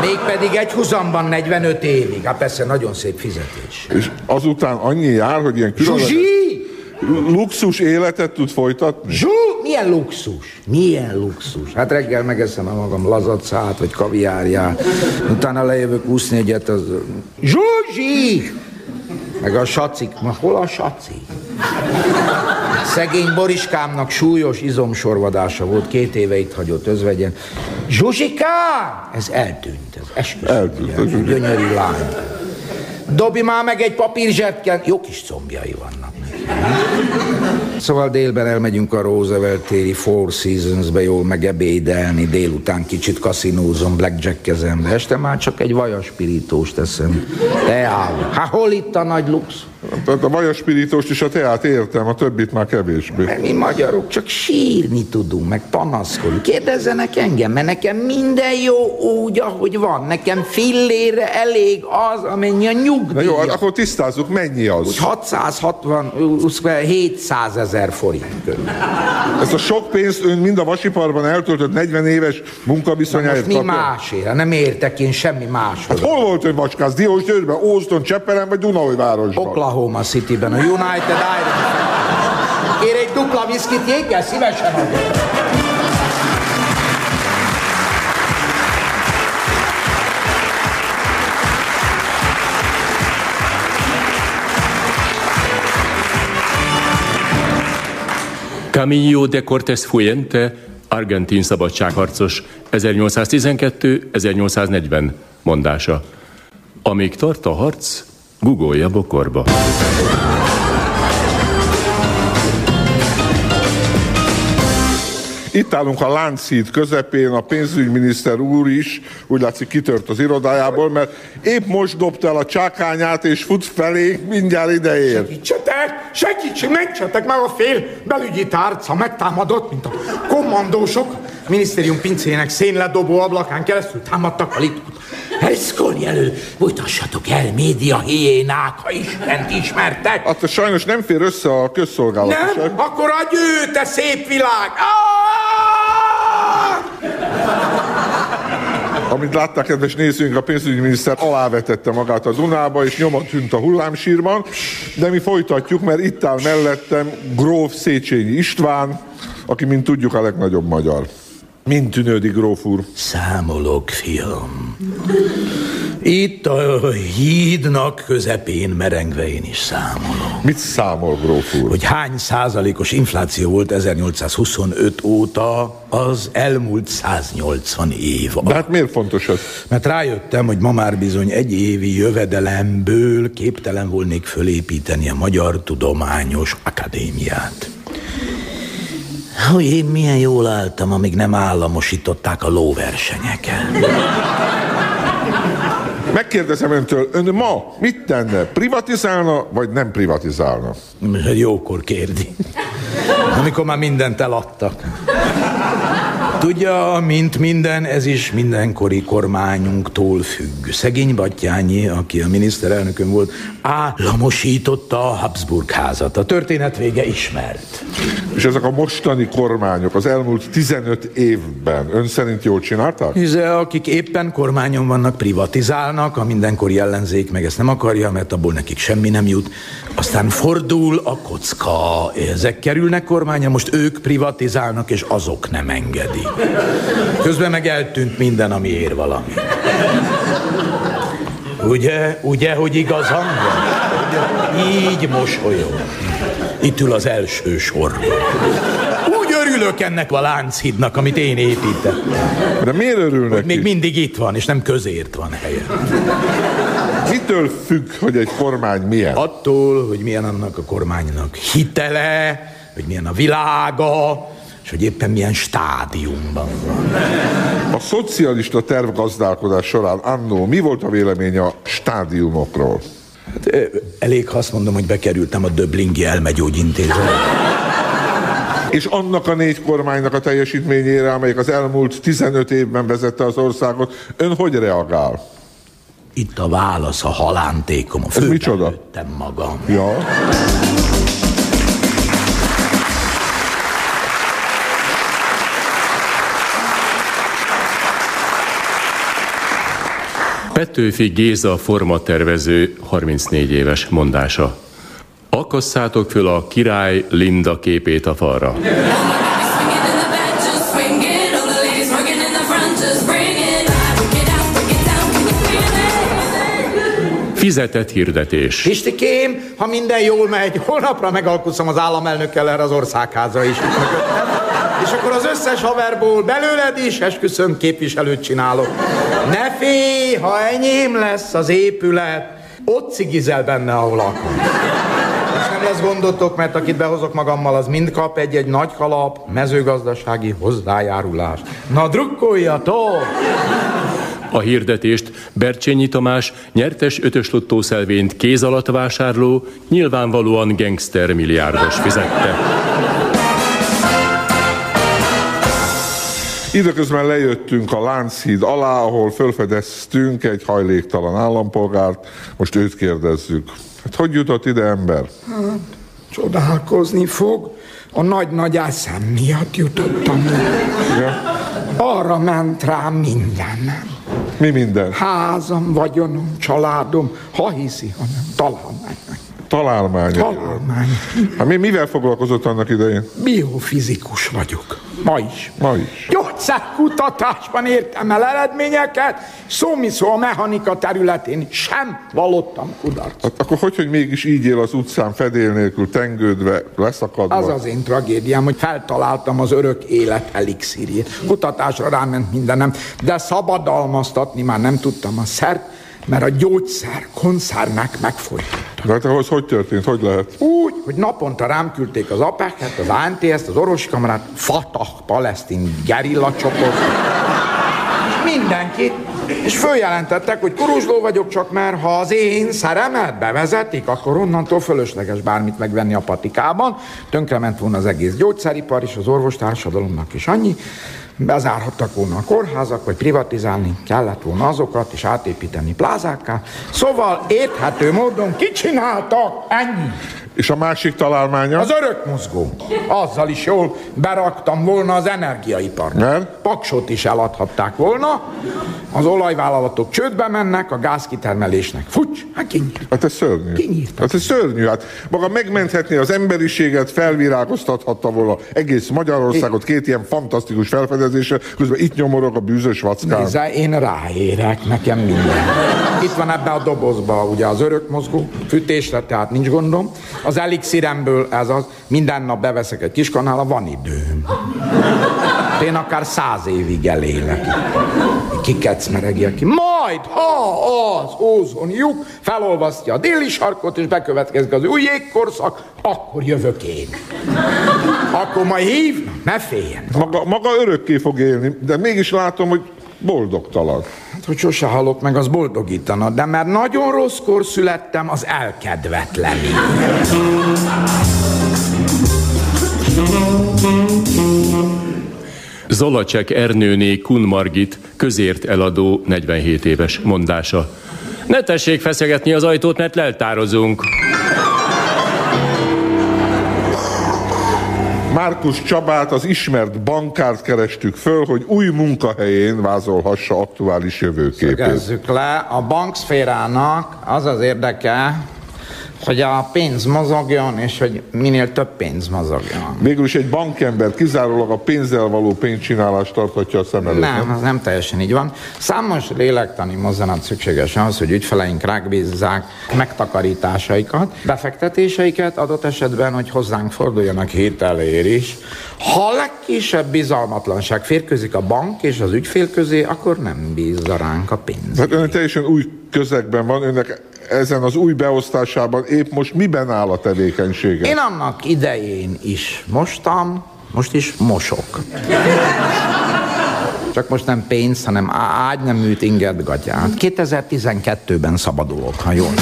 Mégpedig egy huzamban 45 évig. Hát persze nagyon szép fizetés. És azután annyi jár, hogy ilyen különleges Zsuzsi! luxus életet tud folytatni? Zsú! Milyen luxus? Milyen luxus? Hát reggel megeszem a magam lazacát, vagy kaviárját, utána lejövök úszni egyet az... Zsuzsi! Meg a sacik. Ma hol a saci? Szegény Boriskámnak súlyos izomsorvadása volt, két éve itt hagyott özvegyen. Zsuzsika! Ez eltűnt, ez esküszöm. Eltűnt, ugye, Gyönyörű lány. Dobj már meg egy papír zsebken. Jó kis combjai vannak neki. Szóval délben elmegyünk a Roosevelt téri Four Seasons-be jól megebédelni, délután kicsit kaszinózom, blackjackezem, de este már csak egy vajaspirítós teszem. Teával. Hát hol itt a nagy lux? Tehát a vajaspirítóst és a teát értem, a többit már kevésbé. Mert mi magyarok csak sírni tudunk, meg panaszkodni. Kérdezzenek engem, mert nekem minden jó úgy, ahogy van. Nekem fillére elég az, amennyi a Na nyugdíj. jó, akkor tisztázzuk, mennyi az? 660, 700 ezer forint körül. Ezt a sok pénzt ön mind a vasiparban eltöltött 40 éves munkaviszonyáért mi kapja? másért? Nem értek én semmi máshoz. Hát hol volt ön vacskász? Diósgyőrben, Ózton, Cseppelen vagy Dunaújvárosban? Oklahoma City-ben, a United Iron. Kér egy dupla viszkit, jéggel szívesen adok. Camillo de Cortés Fuente, argentin szabadságharcos, 1812-1840 mondása. Amíg tart a harc, gugolja bokorba. Itt állunk a Lánchíd közepén, a pénzügyminiszter úr is úgy látszik kitört az irodájából, mert épp most dobta el a csákányát és fut felé, mindjárt ideér. Segítsetek! Segítség, mentsetek meg a fél belügyi tárca megtámadott, mint a kommandósok. A minisztérium pincének szénledobó ablakán keresztül támadtak a litkut. Eszkolj elő, bújtassatok el, média hiénák, ha Istent ismertek. Hát sajnos nem fér össze a közszolgálat. Nem? Akkor adj ő, te szép világ! Ah! Amit látták, kedves nézőink, a pénzügyminiszter alávetette magát a Dunába, és nyoma tűnt a hullámsírban, de mi folytatjuk, mert itt áll mellettem gróf Széchenyi István, aki, mint tudjuk, a legnagyobb magyar. Mint tűnődi gróf úr? Számolok, fiam. Itt a hídnak közepén merengve én is számolok. Mit számol gróf úr? Hogy hány százalékos infláció volt 1825 óta az elmúlt 180 év De hát miért fontos ez? Mert rájöttem, hogy ma már bizony egy évi jövedelemből képtelen volnék fölépíteni a Magyar Tudományos Akadémiát. Hogy én milyen jól álltam, amíg nem államosították a lóversenyeket. Megkérdezem öntől, ön ma mit tenne? Privatizálna, vagy nem privatizálna? Jókor kérdi. Amikor már mindent eladtak. Tudja, mint minden, ez is mindenkori kormányunktól függ. Szegény Battyányi, aki a miniszterelnökön volt, államosította a Habsburg házat. A történet vége ismert. És ezek a mostani kormányok az elmúlt 15 évben ön szerint jól csinálták? Hisze, akik éppen kormányon vannak, privatizálnak, a mindenkori ellenzék meg ezt nem akarja, mert abból nekik semmi nem jut. Aztán fordul a kocka. Ezek kerülnek kormánya, most ők privatizálnak, és azok nem engedik. Közben meg eltűnt minden, ami ér valami. Ugye, ugye, hogy igazam van? Így mosolyog. Itt ül az első sorban. Úgy örülök ennek a Lánchídnak, amit én építettem. De miért örül Hogy még mindig itt van, és nem közért van helye. Mitől függ, hogy egy kormány milyen? Attól, hogy milyen annak a kormánynak hitele, hogy milyen a világa, és hogy éppen milyen stádiumban van. A szocialista tervgazdálkodás során annó mi volt a véleménye a stádiumokról? Hát, elég, ha azt mondom, hogy bekerültem a Döblingi elmegyógyintézetbe. És annak a négy kormánynak a teljesítményére, amelyik az elmúlt 15 évben vezette az országot, ön hogy reagál? Itt a válasz, a halántékom, a Ez micsoda? magam. Ja. Petőfi Géza formatervező 34 éves mondása. Akasszátok föl a király Linda képét a falra. Fizetett hirdetés. Pistikém, ha minden jól megy, holnapra megalkuszom az államelnökkel erre az országháza is. És akkor az összes haverból belőled is esküszöm képviselőt csinálok. Ne félj, ha enyém lesz az épület, ott cigizel benne, ahol akar. Nem lesz gondotok, mert akit behozok magammal, az mind kap egy-egy nagy kalap mezőgazdasági hozzájárulást. Na drukkoljatok! A hirdetést Bercsényi Tamás nyertes ötös lottószelvényt kéz alatt vásárló, nyilvánvalóan gangster milliárdos fizette. Időközben lejöttünk a Lánchíd alá, ahol felfedeztünk egy hajléktalan állampolgárt. Most őt kérdezzük. Hát hogy jutott ide ember? Csodálkozni fog. A nagy-nagy eszem miatt jutottam. Ja. Arra ment rám mindenem. Mi minden? Házam, vagyonom, családom, ha hiszi, hanem találmány. Találmány. Találmány. Hát mi mivel foglalkozott annak idején? Biofizikus vagyok. Ma is. Ma is. Gyógyszerkutatásban értem el eredményeket, szómiszó a mechanika területén sem vallottam kudarcot. Hát akkor hogy, hogy mégis így él az utcán fedél nélkül, tengődve, leszakadva? Az az én tragédiám, hogy feltaláltam az örök élet elixírjét. Kutatásra ráment mindenem, de szabadalmaztatni már nem tudtam a szert, mert a gyógyszer konszernek megfolyt. De hát ahhoz hogy történt? Hogy lehet? Úgy, hogy naponta rám küldték az apáket, az ANTS-t, az orvosi kamarát, Fatah, palesztin gerilla csoport, mindenkit, és följelentettek, hogy kuruzsló vagyok csak, mert ha az én szeremet bevezetik, akkor onnantól fölösleges bármit megvenni a patikában. Tönkrement volna az egész gyógyszeripar és az orvostársadalomnak is annyi. Bezárhattak volna a kórházak, vagy privatizálni kellett volna azokat, és átépíteni plázákká. Szóval érthető módon kicsináltak ennyi. És a másik találmánya? Az örök mozgó. Azzal is jól beraktam volna az energiaipart. Mert? Paksot is eladhatták volna, az olajvállalatok csődbe mennek, a gázkitermelésnek fucs, hát kinyírt. Hát ez szörnyű. Kinyírtak. Hát ez szörnyű. Hát maga megmenthetné az emberiséget, felvirágoztathatta volna egész Magyarországot két ilyen fantasztikus felfedezéssel, közben itt nyomorog a bűzös vackán. Nézze, én ráérek, nekem minden. Itt van ebbe a dobozba ugye az örök mozgó, fűtésre, tehát nincs gondom. Az elixiremből ez az, minden nap beveszek egy kis kanála, van időm. Én akár száz évig elélek. Kikecmeregjek ki. Majd, ha az ózon lyuk felolvasztja a déli sarkot, és bekövetkezik az új jégkorszak, akkor jövök én. Akkor majd hív, ne féljen. Maga, maga örökké fog élni, de mégis látom, hogy boldogtalan. Hát, hogy sose halok meg, az boldogítana, de mert nagyon rosszkor születtem, az elkedvetleni. Zolacsek Ernőné Kun Margit közért eladó 47 éves mondása. Ne tessék feszegetni az ajtót, mert leltározunk. Márkus Csabát, az ismert bankárt kerestük föl, hogy új munkahelyén vázolhassa aktuális jövőképét. Szögezzük le, a bankszférának az az érdeke, hogy a pénz mozogjon, és hogy minél több pénz mozogjon. Végül is egy bankember kizárólag a pénzzel való pénzcsinálást tarthatja a szem előtt. Nem, az nem teljesen így van. Számos lélektani mozzanat szükséges ahhoz, hogy ügyfeleink rákbízzák megtakarításaikat, befektetéseiket, adott esetben, hogy hozzánk forduljanak hitelért is. Ha a legkisebb bizalmatlanság férkőzik a bank és az ügyfél közé, akkor nem bízza ránk a pénzt. Hát ön teljesen új közegben van, önnek ezen az új beosztásában épp most miben áll a tevékenysége? Én annak idején is mostam, most is mosok. Csak most nem pénz, hanem ágyneműt inget gatyát. 2012-ben szabadulok, ha jól.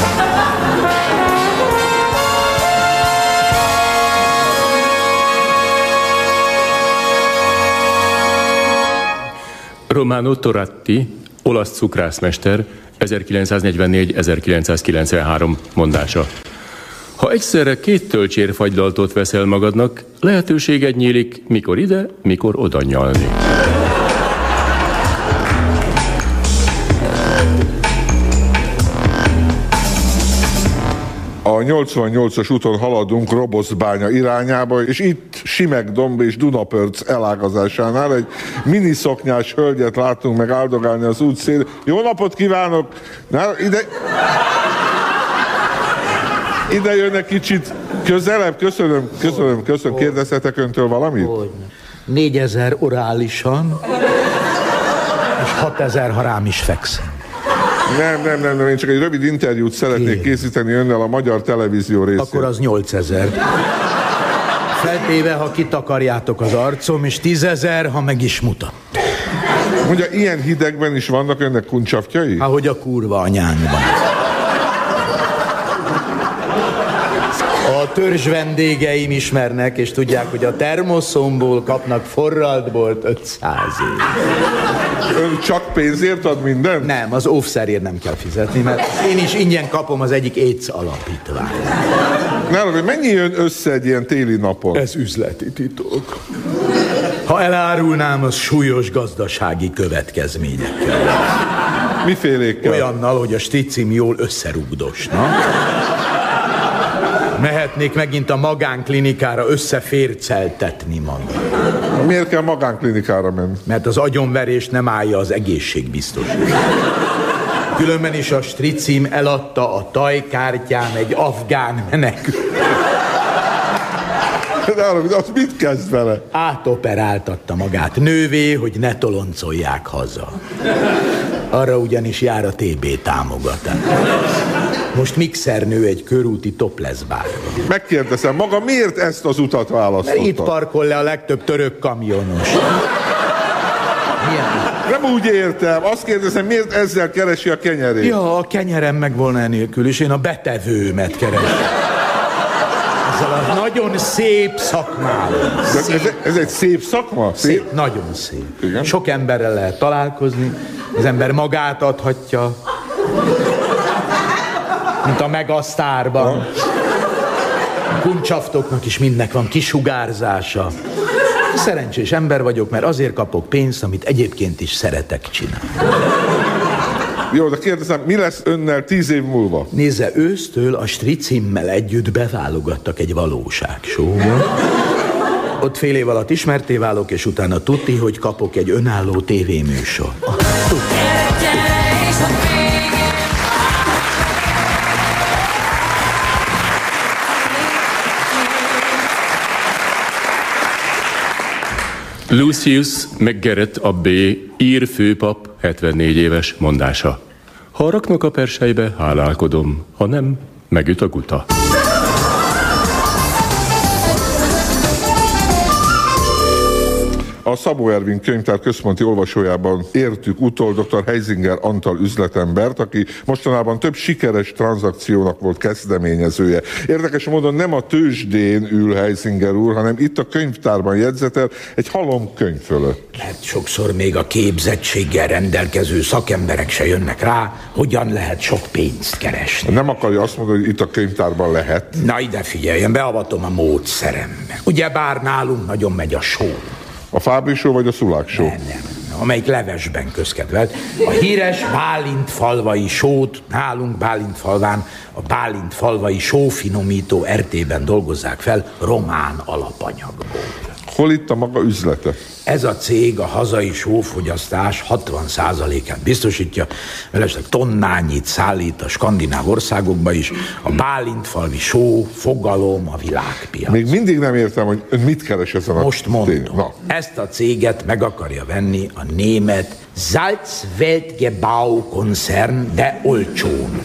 Romano Toratti, olasz cukrászmester, 1944-1993 mondása. Ha egyszerre két tölcsérfagydaltot veszel magadnak, lehetőséged nyílik, mikor ide, mikor oda nyalni. A 88-as úton haladunk Roboszbánya irányába, és itt Simegdomb és Dunapörc elágazásánál egy miniszoknyás hölgyet látunk meg áldogálni az útszél. Jó napot kívánok! Na, ide... Ide jönnek kicsit közelebb, köszönöm, köszönöm, köszönöm. Kérdezhetek öntől valamit? Hogy? 4000 orálisan, és 6000, ha rám is fekszem. Nem, nem, nem, nem, én csak egy rövid interjút szeretnék készíteni önnel a magyar televízió részén. Akkor az 8000. Feltéve, ha kitakarjátok az arcom, és tízezer, ha meg is mutat. Mondja, ilyen hidegben is vannak önnek kuncsaftjai? Ahogy a kurva anyánkban. A törzs vendégeim ismernek, és tudják, hogy a termoszomból kapnak forraltbolt 500 év. Ön csak pénzért ad mindent? Nem, az óvszerért nem kell fizetni, mert én is ingyen kapom az egyik AIDS alapítvány. Ne, mennyi jön össze egy ilyen téli napon? Ez üzleti titok. Ha elárulnám, az súlyos gazdasági következményekkel. Mifélékkel? Olyannal, hogy a stricim jól összerugdosna. Mehetnék megint a magánklinikára összeférceltetni magam. Miért kell magánklinikára menni? Mert az agyonverés nem állja az egészségbiztosítást. Különben is a stricim eladta a tajkártyám egy afgán menekül. De arra, az mit kezd vele? Átoperáltatta magát nővé, hogy ne toloncolják haza. Arra ugyanis jár a TB támogatás. Most mixernő egy körúti topless bárban. Megkérdezem, maga miért ezt az utat választotta? Mert itt parkol le a legtöbb török kamionos. Nem úgy értem. Azt kérdezem, miért ezzel keresi a kenyerét? Ja, a kenyerem meg volna enélkül, és én a betevőmet keresem. Ezzel a nagyon szép szakmával. De Ez, ez egy szép szakma? Szép, szép nagyon szép. Igen? Sok emberrel lehet találkozni, az ember magát adhatja, mint a megasztárban. Kuncsaftoknak is mindnek van kisugárzása. Szerencsés ember vagyok, mert azért kapok pénzt, amit egyébként is szeretek csinálni. Jó, de kérdezem, mi lesz önnel tíz év múlva? Nézze, ősztől a stricimmel együtt beválogattak egy valóságsóba. Ott fél év alatt ismerté válok, és utána tudti, hogy kapok egy önálló tévéműsor. Tudti. Lucius McGarrett abbé, ír főpap, 74 éves mondása. Ha raknak a persejbe, hálálkodom, ha nem, megüt a guta. A Szabó Ervin könyvtár központi olvasójában értük utol dr. Heisinger Antal üzletembert, aki mostanában több sikeres tranzakciónak volt kezdeményezője. Érdekes módon nem a tőzsdén ül Heisinger úr, hanem itt a könyvtárban jegyzetel egy halom könyv fölött. Mert sokszor még a képzettséggel rendelkező szakemberek se jönnek rá, hogyan lehet sok pénzt keresni. Nem akarja azt mondani, hogy itt a könyvtárban lehet? Na ide figyeljen, beavatom a módszerem. Ugye bár nálunk nagyon megy a só. A Fábri show vagy a Szulák show? Nem, nem. amelyik levesben közkedvelt. A híres Bálint falvai sót nálunk Bálint falván a Bálint falvai sófinomító RT-ben dolgozzák fel román alapanyagból. Hol itt a maga üzlete? Ez a cég a hazai sófogyasztás 60%-át biztosítja, mellesleg tonnányit szállít a skandináv országokba is, a Bálintfalvi só, fogalom, a világpiac. Még mindig nem értem, hogy ön mit keres ezen a Most mondom, tény- Na, ezt a céget meg akarja venni a német Salzweltgebau koncern, de olcsón.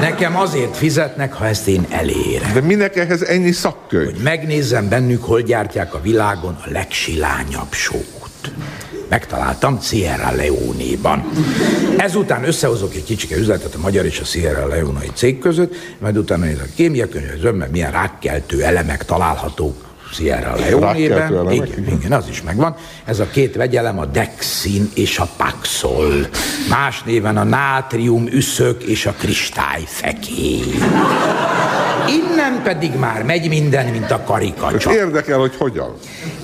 Nekem azért fizetnek, ha ezt én elérem. de minek ehhez ennyi szakkönyv? Hogy megnézzem bennük, hol gyártják a világon a legsilányabb sót. Megtaláltam Sierra Leone-ban. Ezután összehozok egy kicsike üzletet a magyar és a Sierra Leone-i cég között, majd utána nézek a kémiakönyvezőm, mert milyen rákkeltő elemek találhatók Sierra Leone-ben. Igen. igen, az is megvan. Ez a két vegyelem a Dexin és a Paxol. Más néven a nátrium üszök és a kristályfekély. Innen pedig már megy minden, mint a karikacsa. érdekel, hogy hogyan.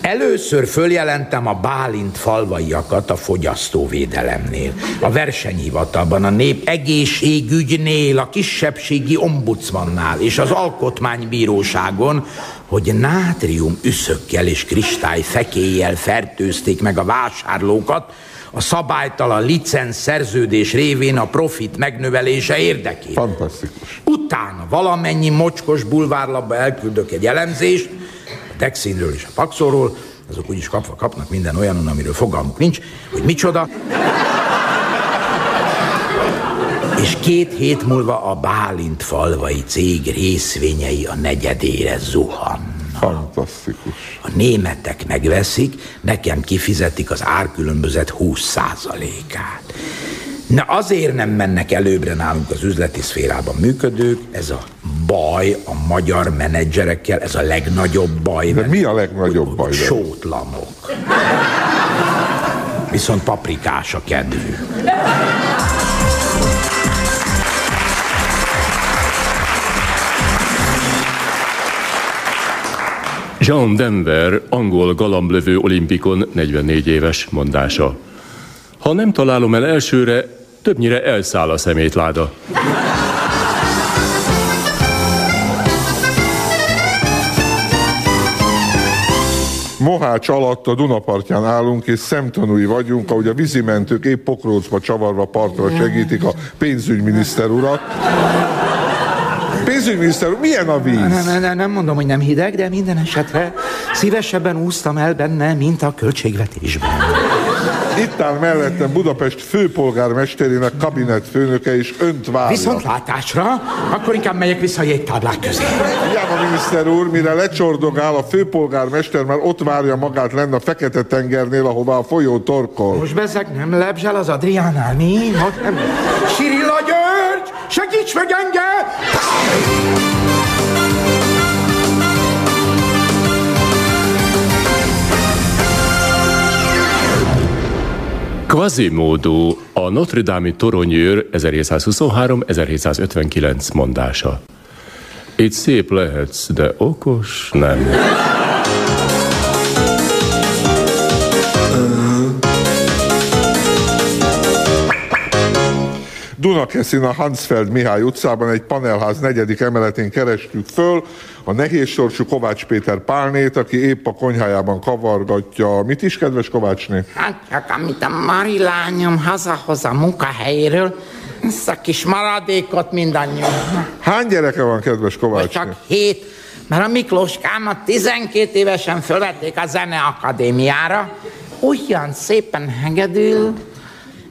Először följelentem a Bálint falvaiakat a fogyasztóvédelemnél, a versenyhivatalban, a nép egészségügynél, a kisebbségi ombudsmannál és az alkotmánybíróságon, hogy nátrium üszökkel és kristály fekéjjel fertőzték meg a vásárlókat, a szabálytalan licenc szerződés révén a profit megnövelése érdekében. Fantasztikus. Utána valamennyi mocskos bulvárlapba elküldök egy elemzést, a Dexinről és a Paxorról, azok úgyis kapva kapnak minden olyanon, amiről fogalmuk nincs, hogy micsoda. És két hét múlva a Bálint falvai cég részvényei a negyedére zuhan. Fantasztikus. A németek megveszik, nekem kifizetik az árkülönbözet 20%-át. Na azért nem mennek előbbre nálunk az üzleti szférában működők, ez a baj a magyar menedzserekkel, ez a legnagyobb baj. De mi a legnagyobb baj? velük? Sótlanok. Viszont paprikás a kedvű. Jean Denver, angol galamblövő olimpikon 44 éves mondása. Ha nem találom el elsőre, többnyire elszáll a szemétláda. Mohács alatt a Dunapartján állunk, és szemtanúi vagyunk, ahogy a vízimentők épp pokrócba csavarva partra segítik a pénzügyminiszter urat. Pénzügyminiszter úr, milyen a víz? Nem, nem, nem, nem mondom, hogy nem hideg, de minden esetre szívesebben úsztam el benne, mint a költségvetésben. Itt áll mellettem Budapest főpolgármesterének kabinet főnöke, és önt várja. Viszont látásra, akkor inkább megyek vissza a jégtáblák közé. Hiába, miniszter úr, mire lecsordogál a főpolgármester, már ott várja magát lenne a Fekete-tengernél, ahová a folyó torkol. Most bezzeg nem lebzsel az Adriánál, mi? Most nem. Sirilla György! Segíts meg engem! Quasimodo, a Notre Dame-i toronyőr 1723-1759 mondása. Itt szép lehetsz, de okos nem. Dunakeszin a Hansfeld Mihály utcában egy panelház negyedik emeletén kerestük föl a nehéz sorsú Kovács Péter Pálnét, aki épp a konyhájában kavargatja. Mit is, kedves Kovácsné? Hát csak amit a Mari lányom hazahoz a munkahelyéről, ezt a kis maradékot mindannyian. Hány gyereke van, kedves Kovácsné? csak hét, mert a Miklóskámat 12 évesen fölvették a Zeneakadémiára, olyan szépen hegedül,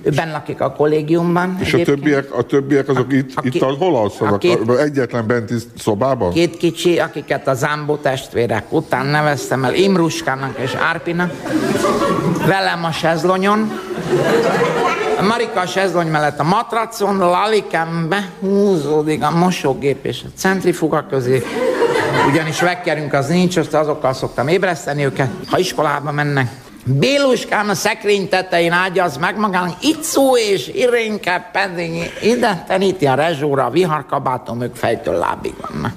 ő benn lakik a kollégiumban. És a egyébként. többiek, a többiek azok itt, a itt a, hol alszanak? a két- A- Egyetlen benti szobában? Két kicsi, akiket a Zámbó testvérek után neveztem el Imruskának és Árpinak. Velem a sezlonyon. A Marika a sezlony mellett a matracon, Lalikám behúzódik a mosógép és a centrifuga közé. Ugyanis vekkerünk az nincs, azt azokkal szoktam ébreszteni őket, ha iskolába mennek. Béluskám a szekrény tetején ágyaz meg magának, Icú és Irénke pedig ide teníti a rezsóra, a viharkabátom, ők fejtől lábig vannak.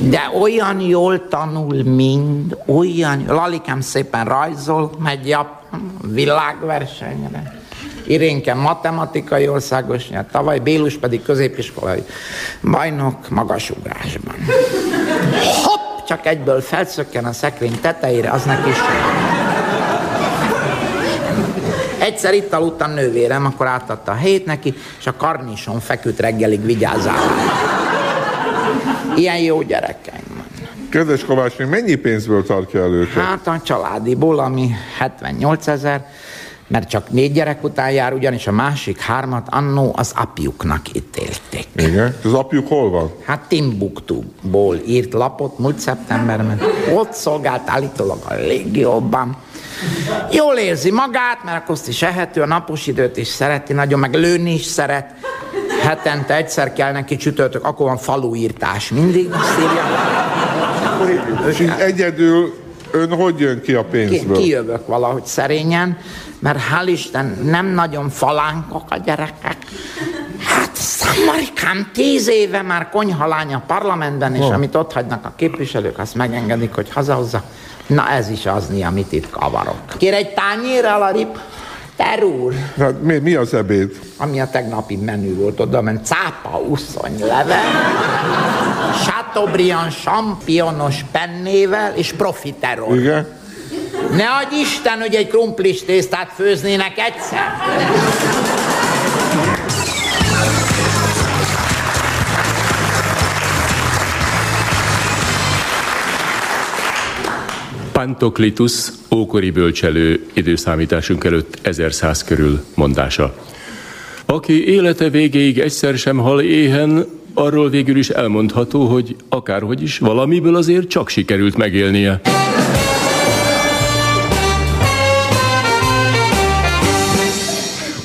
De olyan jól tanul mind, olyan, Lalikám szépen rajzol, megy a világversenyre. Irénke matematikai országos tavaly Bélus pedig középiskolai bajnok magasugrásban. Hopp, csak egyből felszökken a szekrény tetejére, az neki sem. Egyszer itt aludtam nővérem, akkor átadta a helyét neki, és a karnison feküdt reggelig vigyázál. Ilyen jó gyerekeim van. Kedves Kovács, mennyi pénzből tartja el őket? Hát a családiból, ami 78 ezer, mert csak négy gyerek után jár, ugyanis a másik hármat annó az apjuknak ítélték. Igen? Az apjuk hol van? Hát Timbuktuból írt lapot múlt szeptemberben. Ott szolgált állítólag a légióban. Jól érzi magát, mert akkor azt is ehető, a napos időt is szereti, nagyon meg lőni is szeret. Hetente egyszer kell neki csütörtök, akkor van faluírtás mindig, azt írja. És így egyedül ön hogy jön ki a Ki, pénzből? kijövök valahogy szerényen, mert hál' Isten nem nagyon falánkok a gyerekek. Hát Szamarikám tíz éve már konyhalány a parlamentben, és Oh. amit ott hagynak a képviselők, azt megengedik, hogy hazahozza. Na ez is az, amit itt kavarok. Kér egy tányérral a rip? Ter úr, Hát mi, mi az ebéd? ami a tegnapi menü volt, oda ment cápa uszonyleve, Chateaubriand championos pennével és profiterol. Igen? Ne adj Isten, hogy egy krumplis tésztát főznének egyszer. Pantoklitus, ókori bölcselő időszámításunk előtt 1100 körül mondása. Aki élete végéig egyszer sem hal éhen, arról végül is elmondható, hogy akárhogy is valamiből azért csak sikerült megélnie.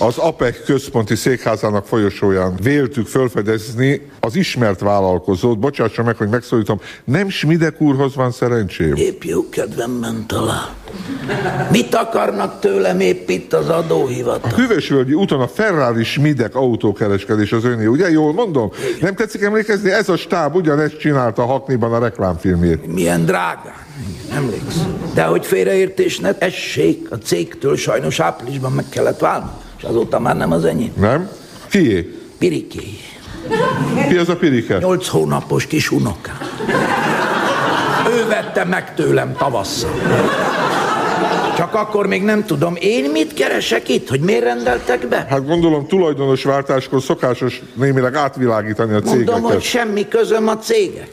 Az APEC központi székházának folyosóján véltük felfedezni az ismert vállalkozót, bocsássa meg, hogy megszólítom, nem Smidek úrhoz van szerencsém? Épp jó kedvem ment alá. Mit akarnak tőlem épp itt az adóhivatal? A Hüvösvölgyi úton a Ferrari Smidek autókereskedés az öné, ugye jól mondom? Nem tetszik emlékezni? Ez a stáb ugyanezt csinálta a Hakniban a reklámfilmjét. Milyen drágán. Emlékszem. De hogy félreértés ne essék, a cégtől sajnos áprilisban meg kellett válni, és azóta már nem az enyém. Nem? Kié? Piriké. Ki az a pirike? Nyolc hónapos kis unokám. Ő vette meg tőlem tavasszal. Csak akkor még nem tudom, én mit keresek itt, hogy miért rendeltek be? Hát gondolom tulajdonos váltáskor szokásos némileg átvilágítani a Mondom, cégeket. hogy semmi közöm a cégek.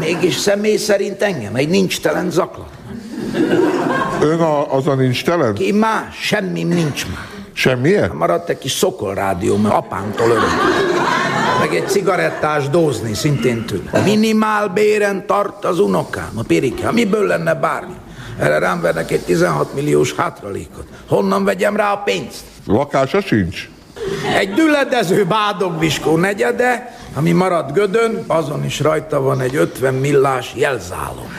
Mégis személy szerint engem egy nincs telen zaklat. Ön a, az a nincs telen? Ki más? Semmim nincs már. Semmilyen? Maradt egy kis szokolrádió, mert apámtól örök. Meg egy cigarettás dózni, szintén tőle. Minimál béren tart az unokám, a pirike. Miből lenne bármi? Erre rám vernek egy 16 milliós hátralékot. Honnan vegyem rá a pénzt? Lakása sincs? Egy düledező bádogviskó negyede, ami maradt gödön, azon is rajta van egy 50 millás jelzálom.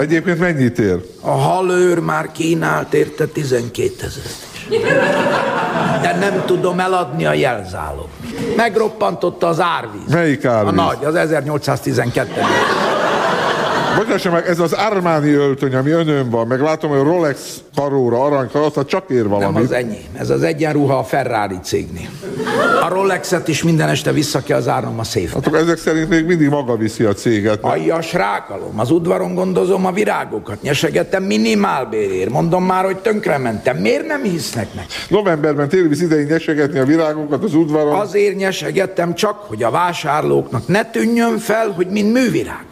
Egyébként mennyit ér? A halőr már kínált érte 12 ezeret. De nem tudom eladni a jelzálog. Megroppantotta az árvíz. Melyik árvíz? A nagy, az 1812 Bocsássa meg, ez az Armani öltöny, ami önön van, meg látom, hogy Rolex karóra, aranykarasztal csak ér Nem valamit. az enyém, ez az egyenruha a Ferrari cégnél. A Rolexet is minden este vissza kell zárnom a széfbe. Hát ezek szerint még mindig maga viszi a céget. Aljas rákalom, az udvaron gondozom a virágokat, nyesegettem minimálbérért, mondom már, hogy tönkrementem. Miért nem hisznek meg? Novemberben télivíz idején nyesegetni a virágokat az udvaron. Azért nyesegettem csak, hogy a vásárlóknak ne tűnjön fel, hogy mind művirág.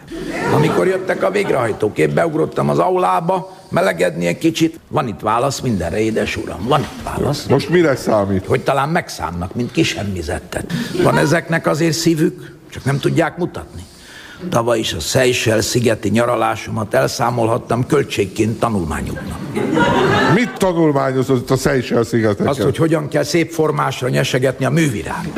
Amikor jöttek a végrehajtók, én beugrottam az aulába, melegedni egy kicsit. Van itt válasz mindenre, édes uram, van itt válasz. Most mire számít? Hogy talán megszánnak, mint kisemmizettet. Van ezeknek azért szívük, csak nem tudják mutatni. Tavaly is a Seychelles szigeti nyaralásomat elszámolhattam költségként tanulmányoknak. Mit tanulmányozott a Seychelles szigeteken? Azt, hogy hogyan kell szép formásra nyesegetni a művirág.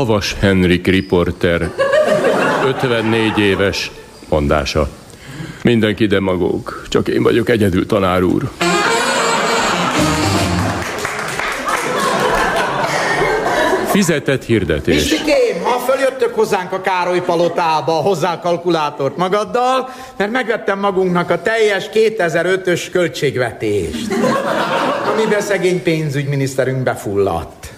Havas Henrik riporter, 54 éves mondása. Mindenki demagóg, csak én vagyok egyedül tanár úr. Fizetett hirdetés. Mistikém, ha följöttök hozzánk a Károly palotába, hozzá kalkulátort magaddal, mert megvettem magunknak a teljes 2005-ös költségvetést, amiben szegény pénzügyminiszterünk befulladt.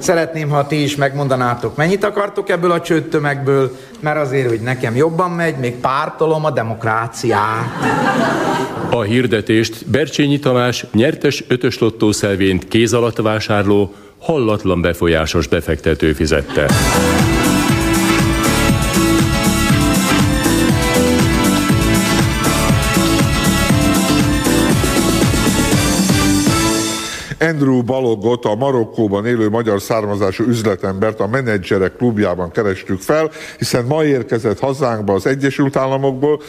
Szeretném, ha ti is megmondanátok, mennyit akartok ebből a csőttömegből, mert azért, hogy nekem jobban megy, még pártolom a demokráciát. A hirdetést Bercsényi Tamás nyertes ötös lottószelvényt kéz alatt vásárló, hallatlan befolyásos befektető fizette. Andrew Balogot, a Marokkóban élő magyar származású üzletembert a menedzserek klubjában kerestük fel, hiszen ma érkezett hazánkba az Egyesült Államokból,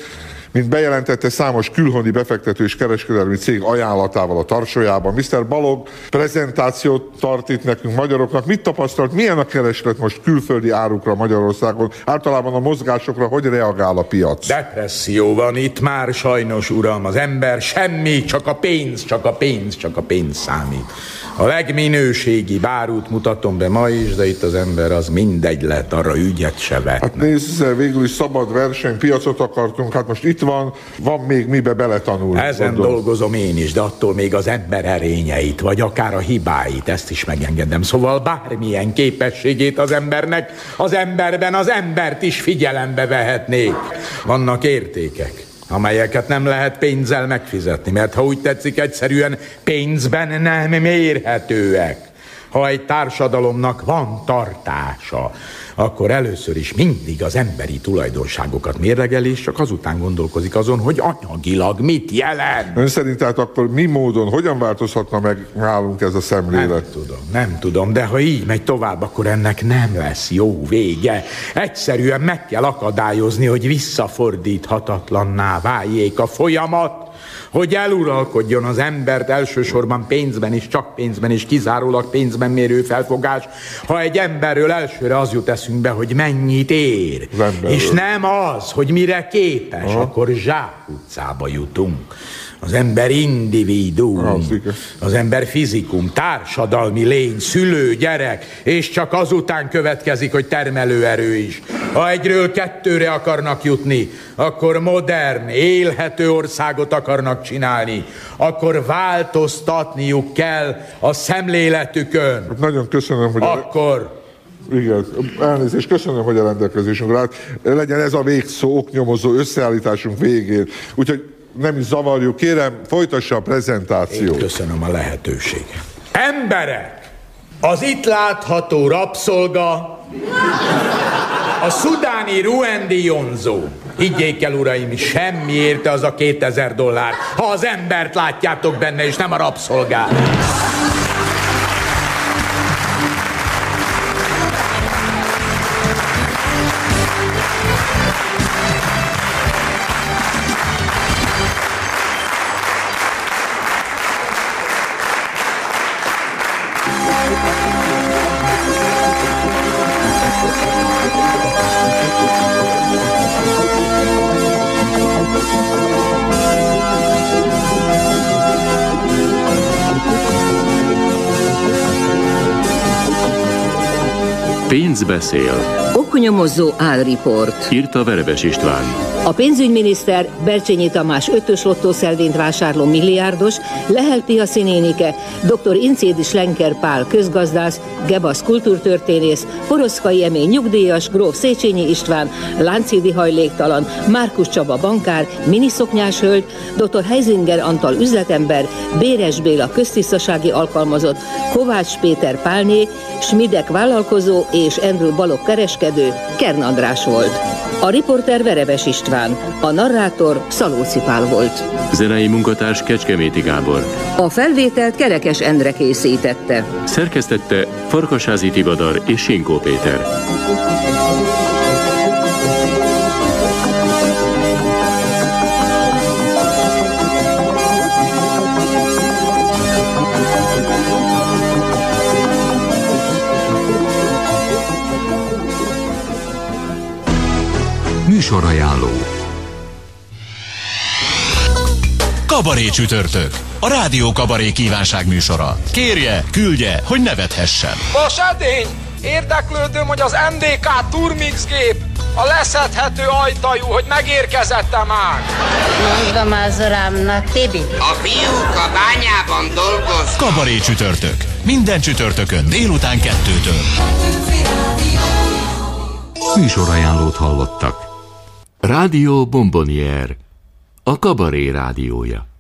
mint bejelentette számos külhoni befektető és kereskedelmi cég ajánlatával a tarsójában. Mr. Balog prezentációt tart itt nekünk magyaroknak. Mit tapasztalt, milyen a kereslet most külföldi árukra Magyarországon? Általában a mozgásokra hogy reagál a piac? Depresszió van itt már sajnos, uram. Az ember semmi, csak a pénz, csak a pénz, csak a pénz számít. A legminőségi bárút mutatom be ma is, de itt az ember az mindegy lett, arra ügyet se vetne. Hát nézd, végül is szabad verseny, piacot akartunk, hát most itt van, van még mibe beletanulni. Ezen gondolom. dolgozom én is, de attól még az ember erényeit, vagy akár a hibáit, ezt is megengedem. Szóval bármilyen képességét az embernek, az emberben az embert is figyelembe vehetnék. Vannak értékek amelyeket nem lehet pénzzel megfizetni, mert ha úgy tetszik, egyszerűen pénzben nem mérhetőek. Ha egy társadalomnak van tartása, akkor először is mindig az emberi tulajdonságokat mérlegel, és csak azután gondolkozik azon, hogy anyagilag mit jelent. Ön szerint tehát akkor mi módon, hogyan változhatna meg nálunk ez a szemlélet? Nem tudom, nem tudom, de ha így megy tovább, akkor ennek nem lesz jó vége. Egyszerűen meg kell akadályozni, hogy visszafordíthatatlanná váljék a folyamat hogy eluralkodjon az embert elsősorban pénzben és csak pénzben és kizárólag pénzben mérő felfogás, ha egy emberről elsőre az jut eszünkbe, hogy mennyit ér, és nem az, hogy mire képes, Aha. akkor zsákutcába jutunk. Az ember individuum, az ember fizikum, társadalmi lény, szülő, gyerek, és csak azután következik, hogy termelőerő is. Ha egyről kettőre akarnak jutni, akkor modern, élhető országot akarnak csinálni, akkor változtatniuk kell a szemléletükön. Hát nagyon köszönöm, hogy... Akkor... Igen, elnézést, köszönöm, hogy a rendelkezésünkre állt. Legyen ez a végszó oknyomozó összeállításunk végén. Úgyhogy nem is zavarjuk, kérem, folytassa a prezentációt. Én köszönöm a lehetőséget. Emberek! Az itt látható rabszolga a szudáni Ruendi Jonzó. Higgyék el, uraim, semmi érte az a 2000 dollár, ha az embert látjátok benne, és nem a rabszolgát. Pénz beszél. Oknyomozó álriport. Írta Verebes István. A pénzügyminiszter Bercsényi Tamás ötös lottószelvényt vásárló milliárdos, Lehel Pia színénike, dr. Incédis Lenker Pál közgazdász, Gebasz kultúrtörténész, Poroszkai Emény nyugdíjas, Gróf Széchenyi István, Láncédi hajléktalan, Márkus Csaba bankár, miniszoknyás hölgy, dr. Heisinger Antal üzletember, Béres Béla köztisztasági alkalmazott, Kovács Péter Pálné, Smidek vállalkozó és Andrew Balog kereskedő, Kern András volt. A riporter Verebes István, a narrátor Szalóci Pál volt. Zenei munkatárs Kecskeméti Gábor. A felvételt Kerekes Endre készítette. Szerkesztette Farkasázi Tivadar és Sinkó Péter. Műsorajánló Kabaré csütörtök. A Rádió Kabaré kívánság műsora. Kérje, küldje, hogy nevethessen. Vas edény! Érdeklődöm, hogy az MDK Turmix gép a leszedhető ajtajú, hogy megérkezette már. Mondom az urámnak, Tibi. A fiúk a bányában dolgoznak. Kabaré csütörtök. Minden csütörtökön délután kettőtől. Műsorajánlót hallottak. Rádió Bombonier, a kabaré rádiója.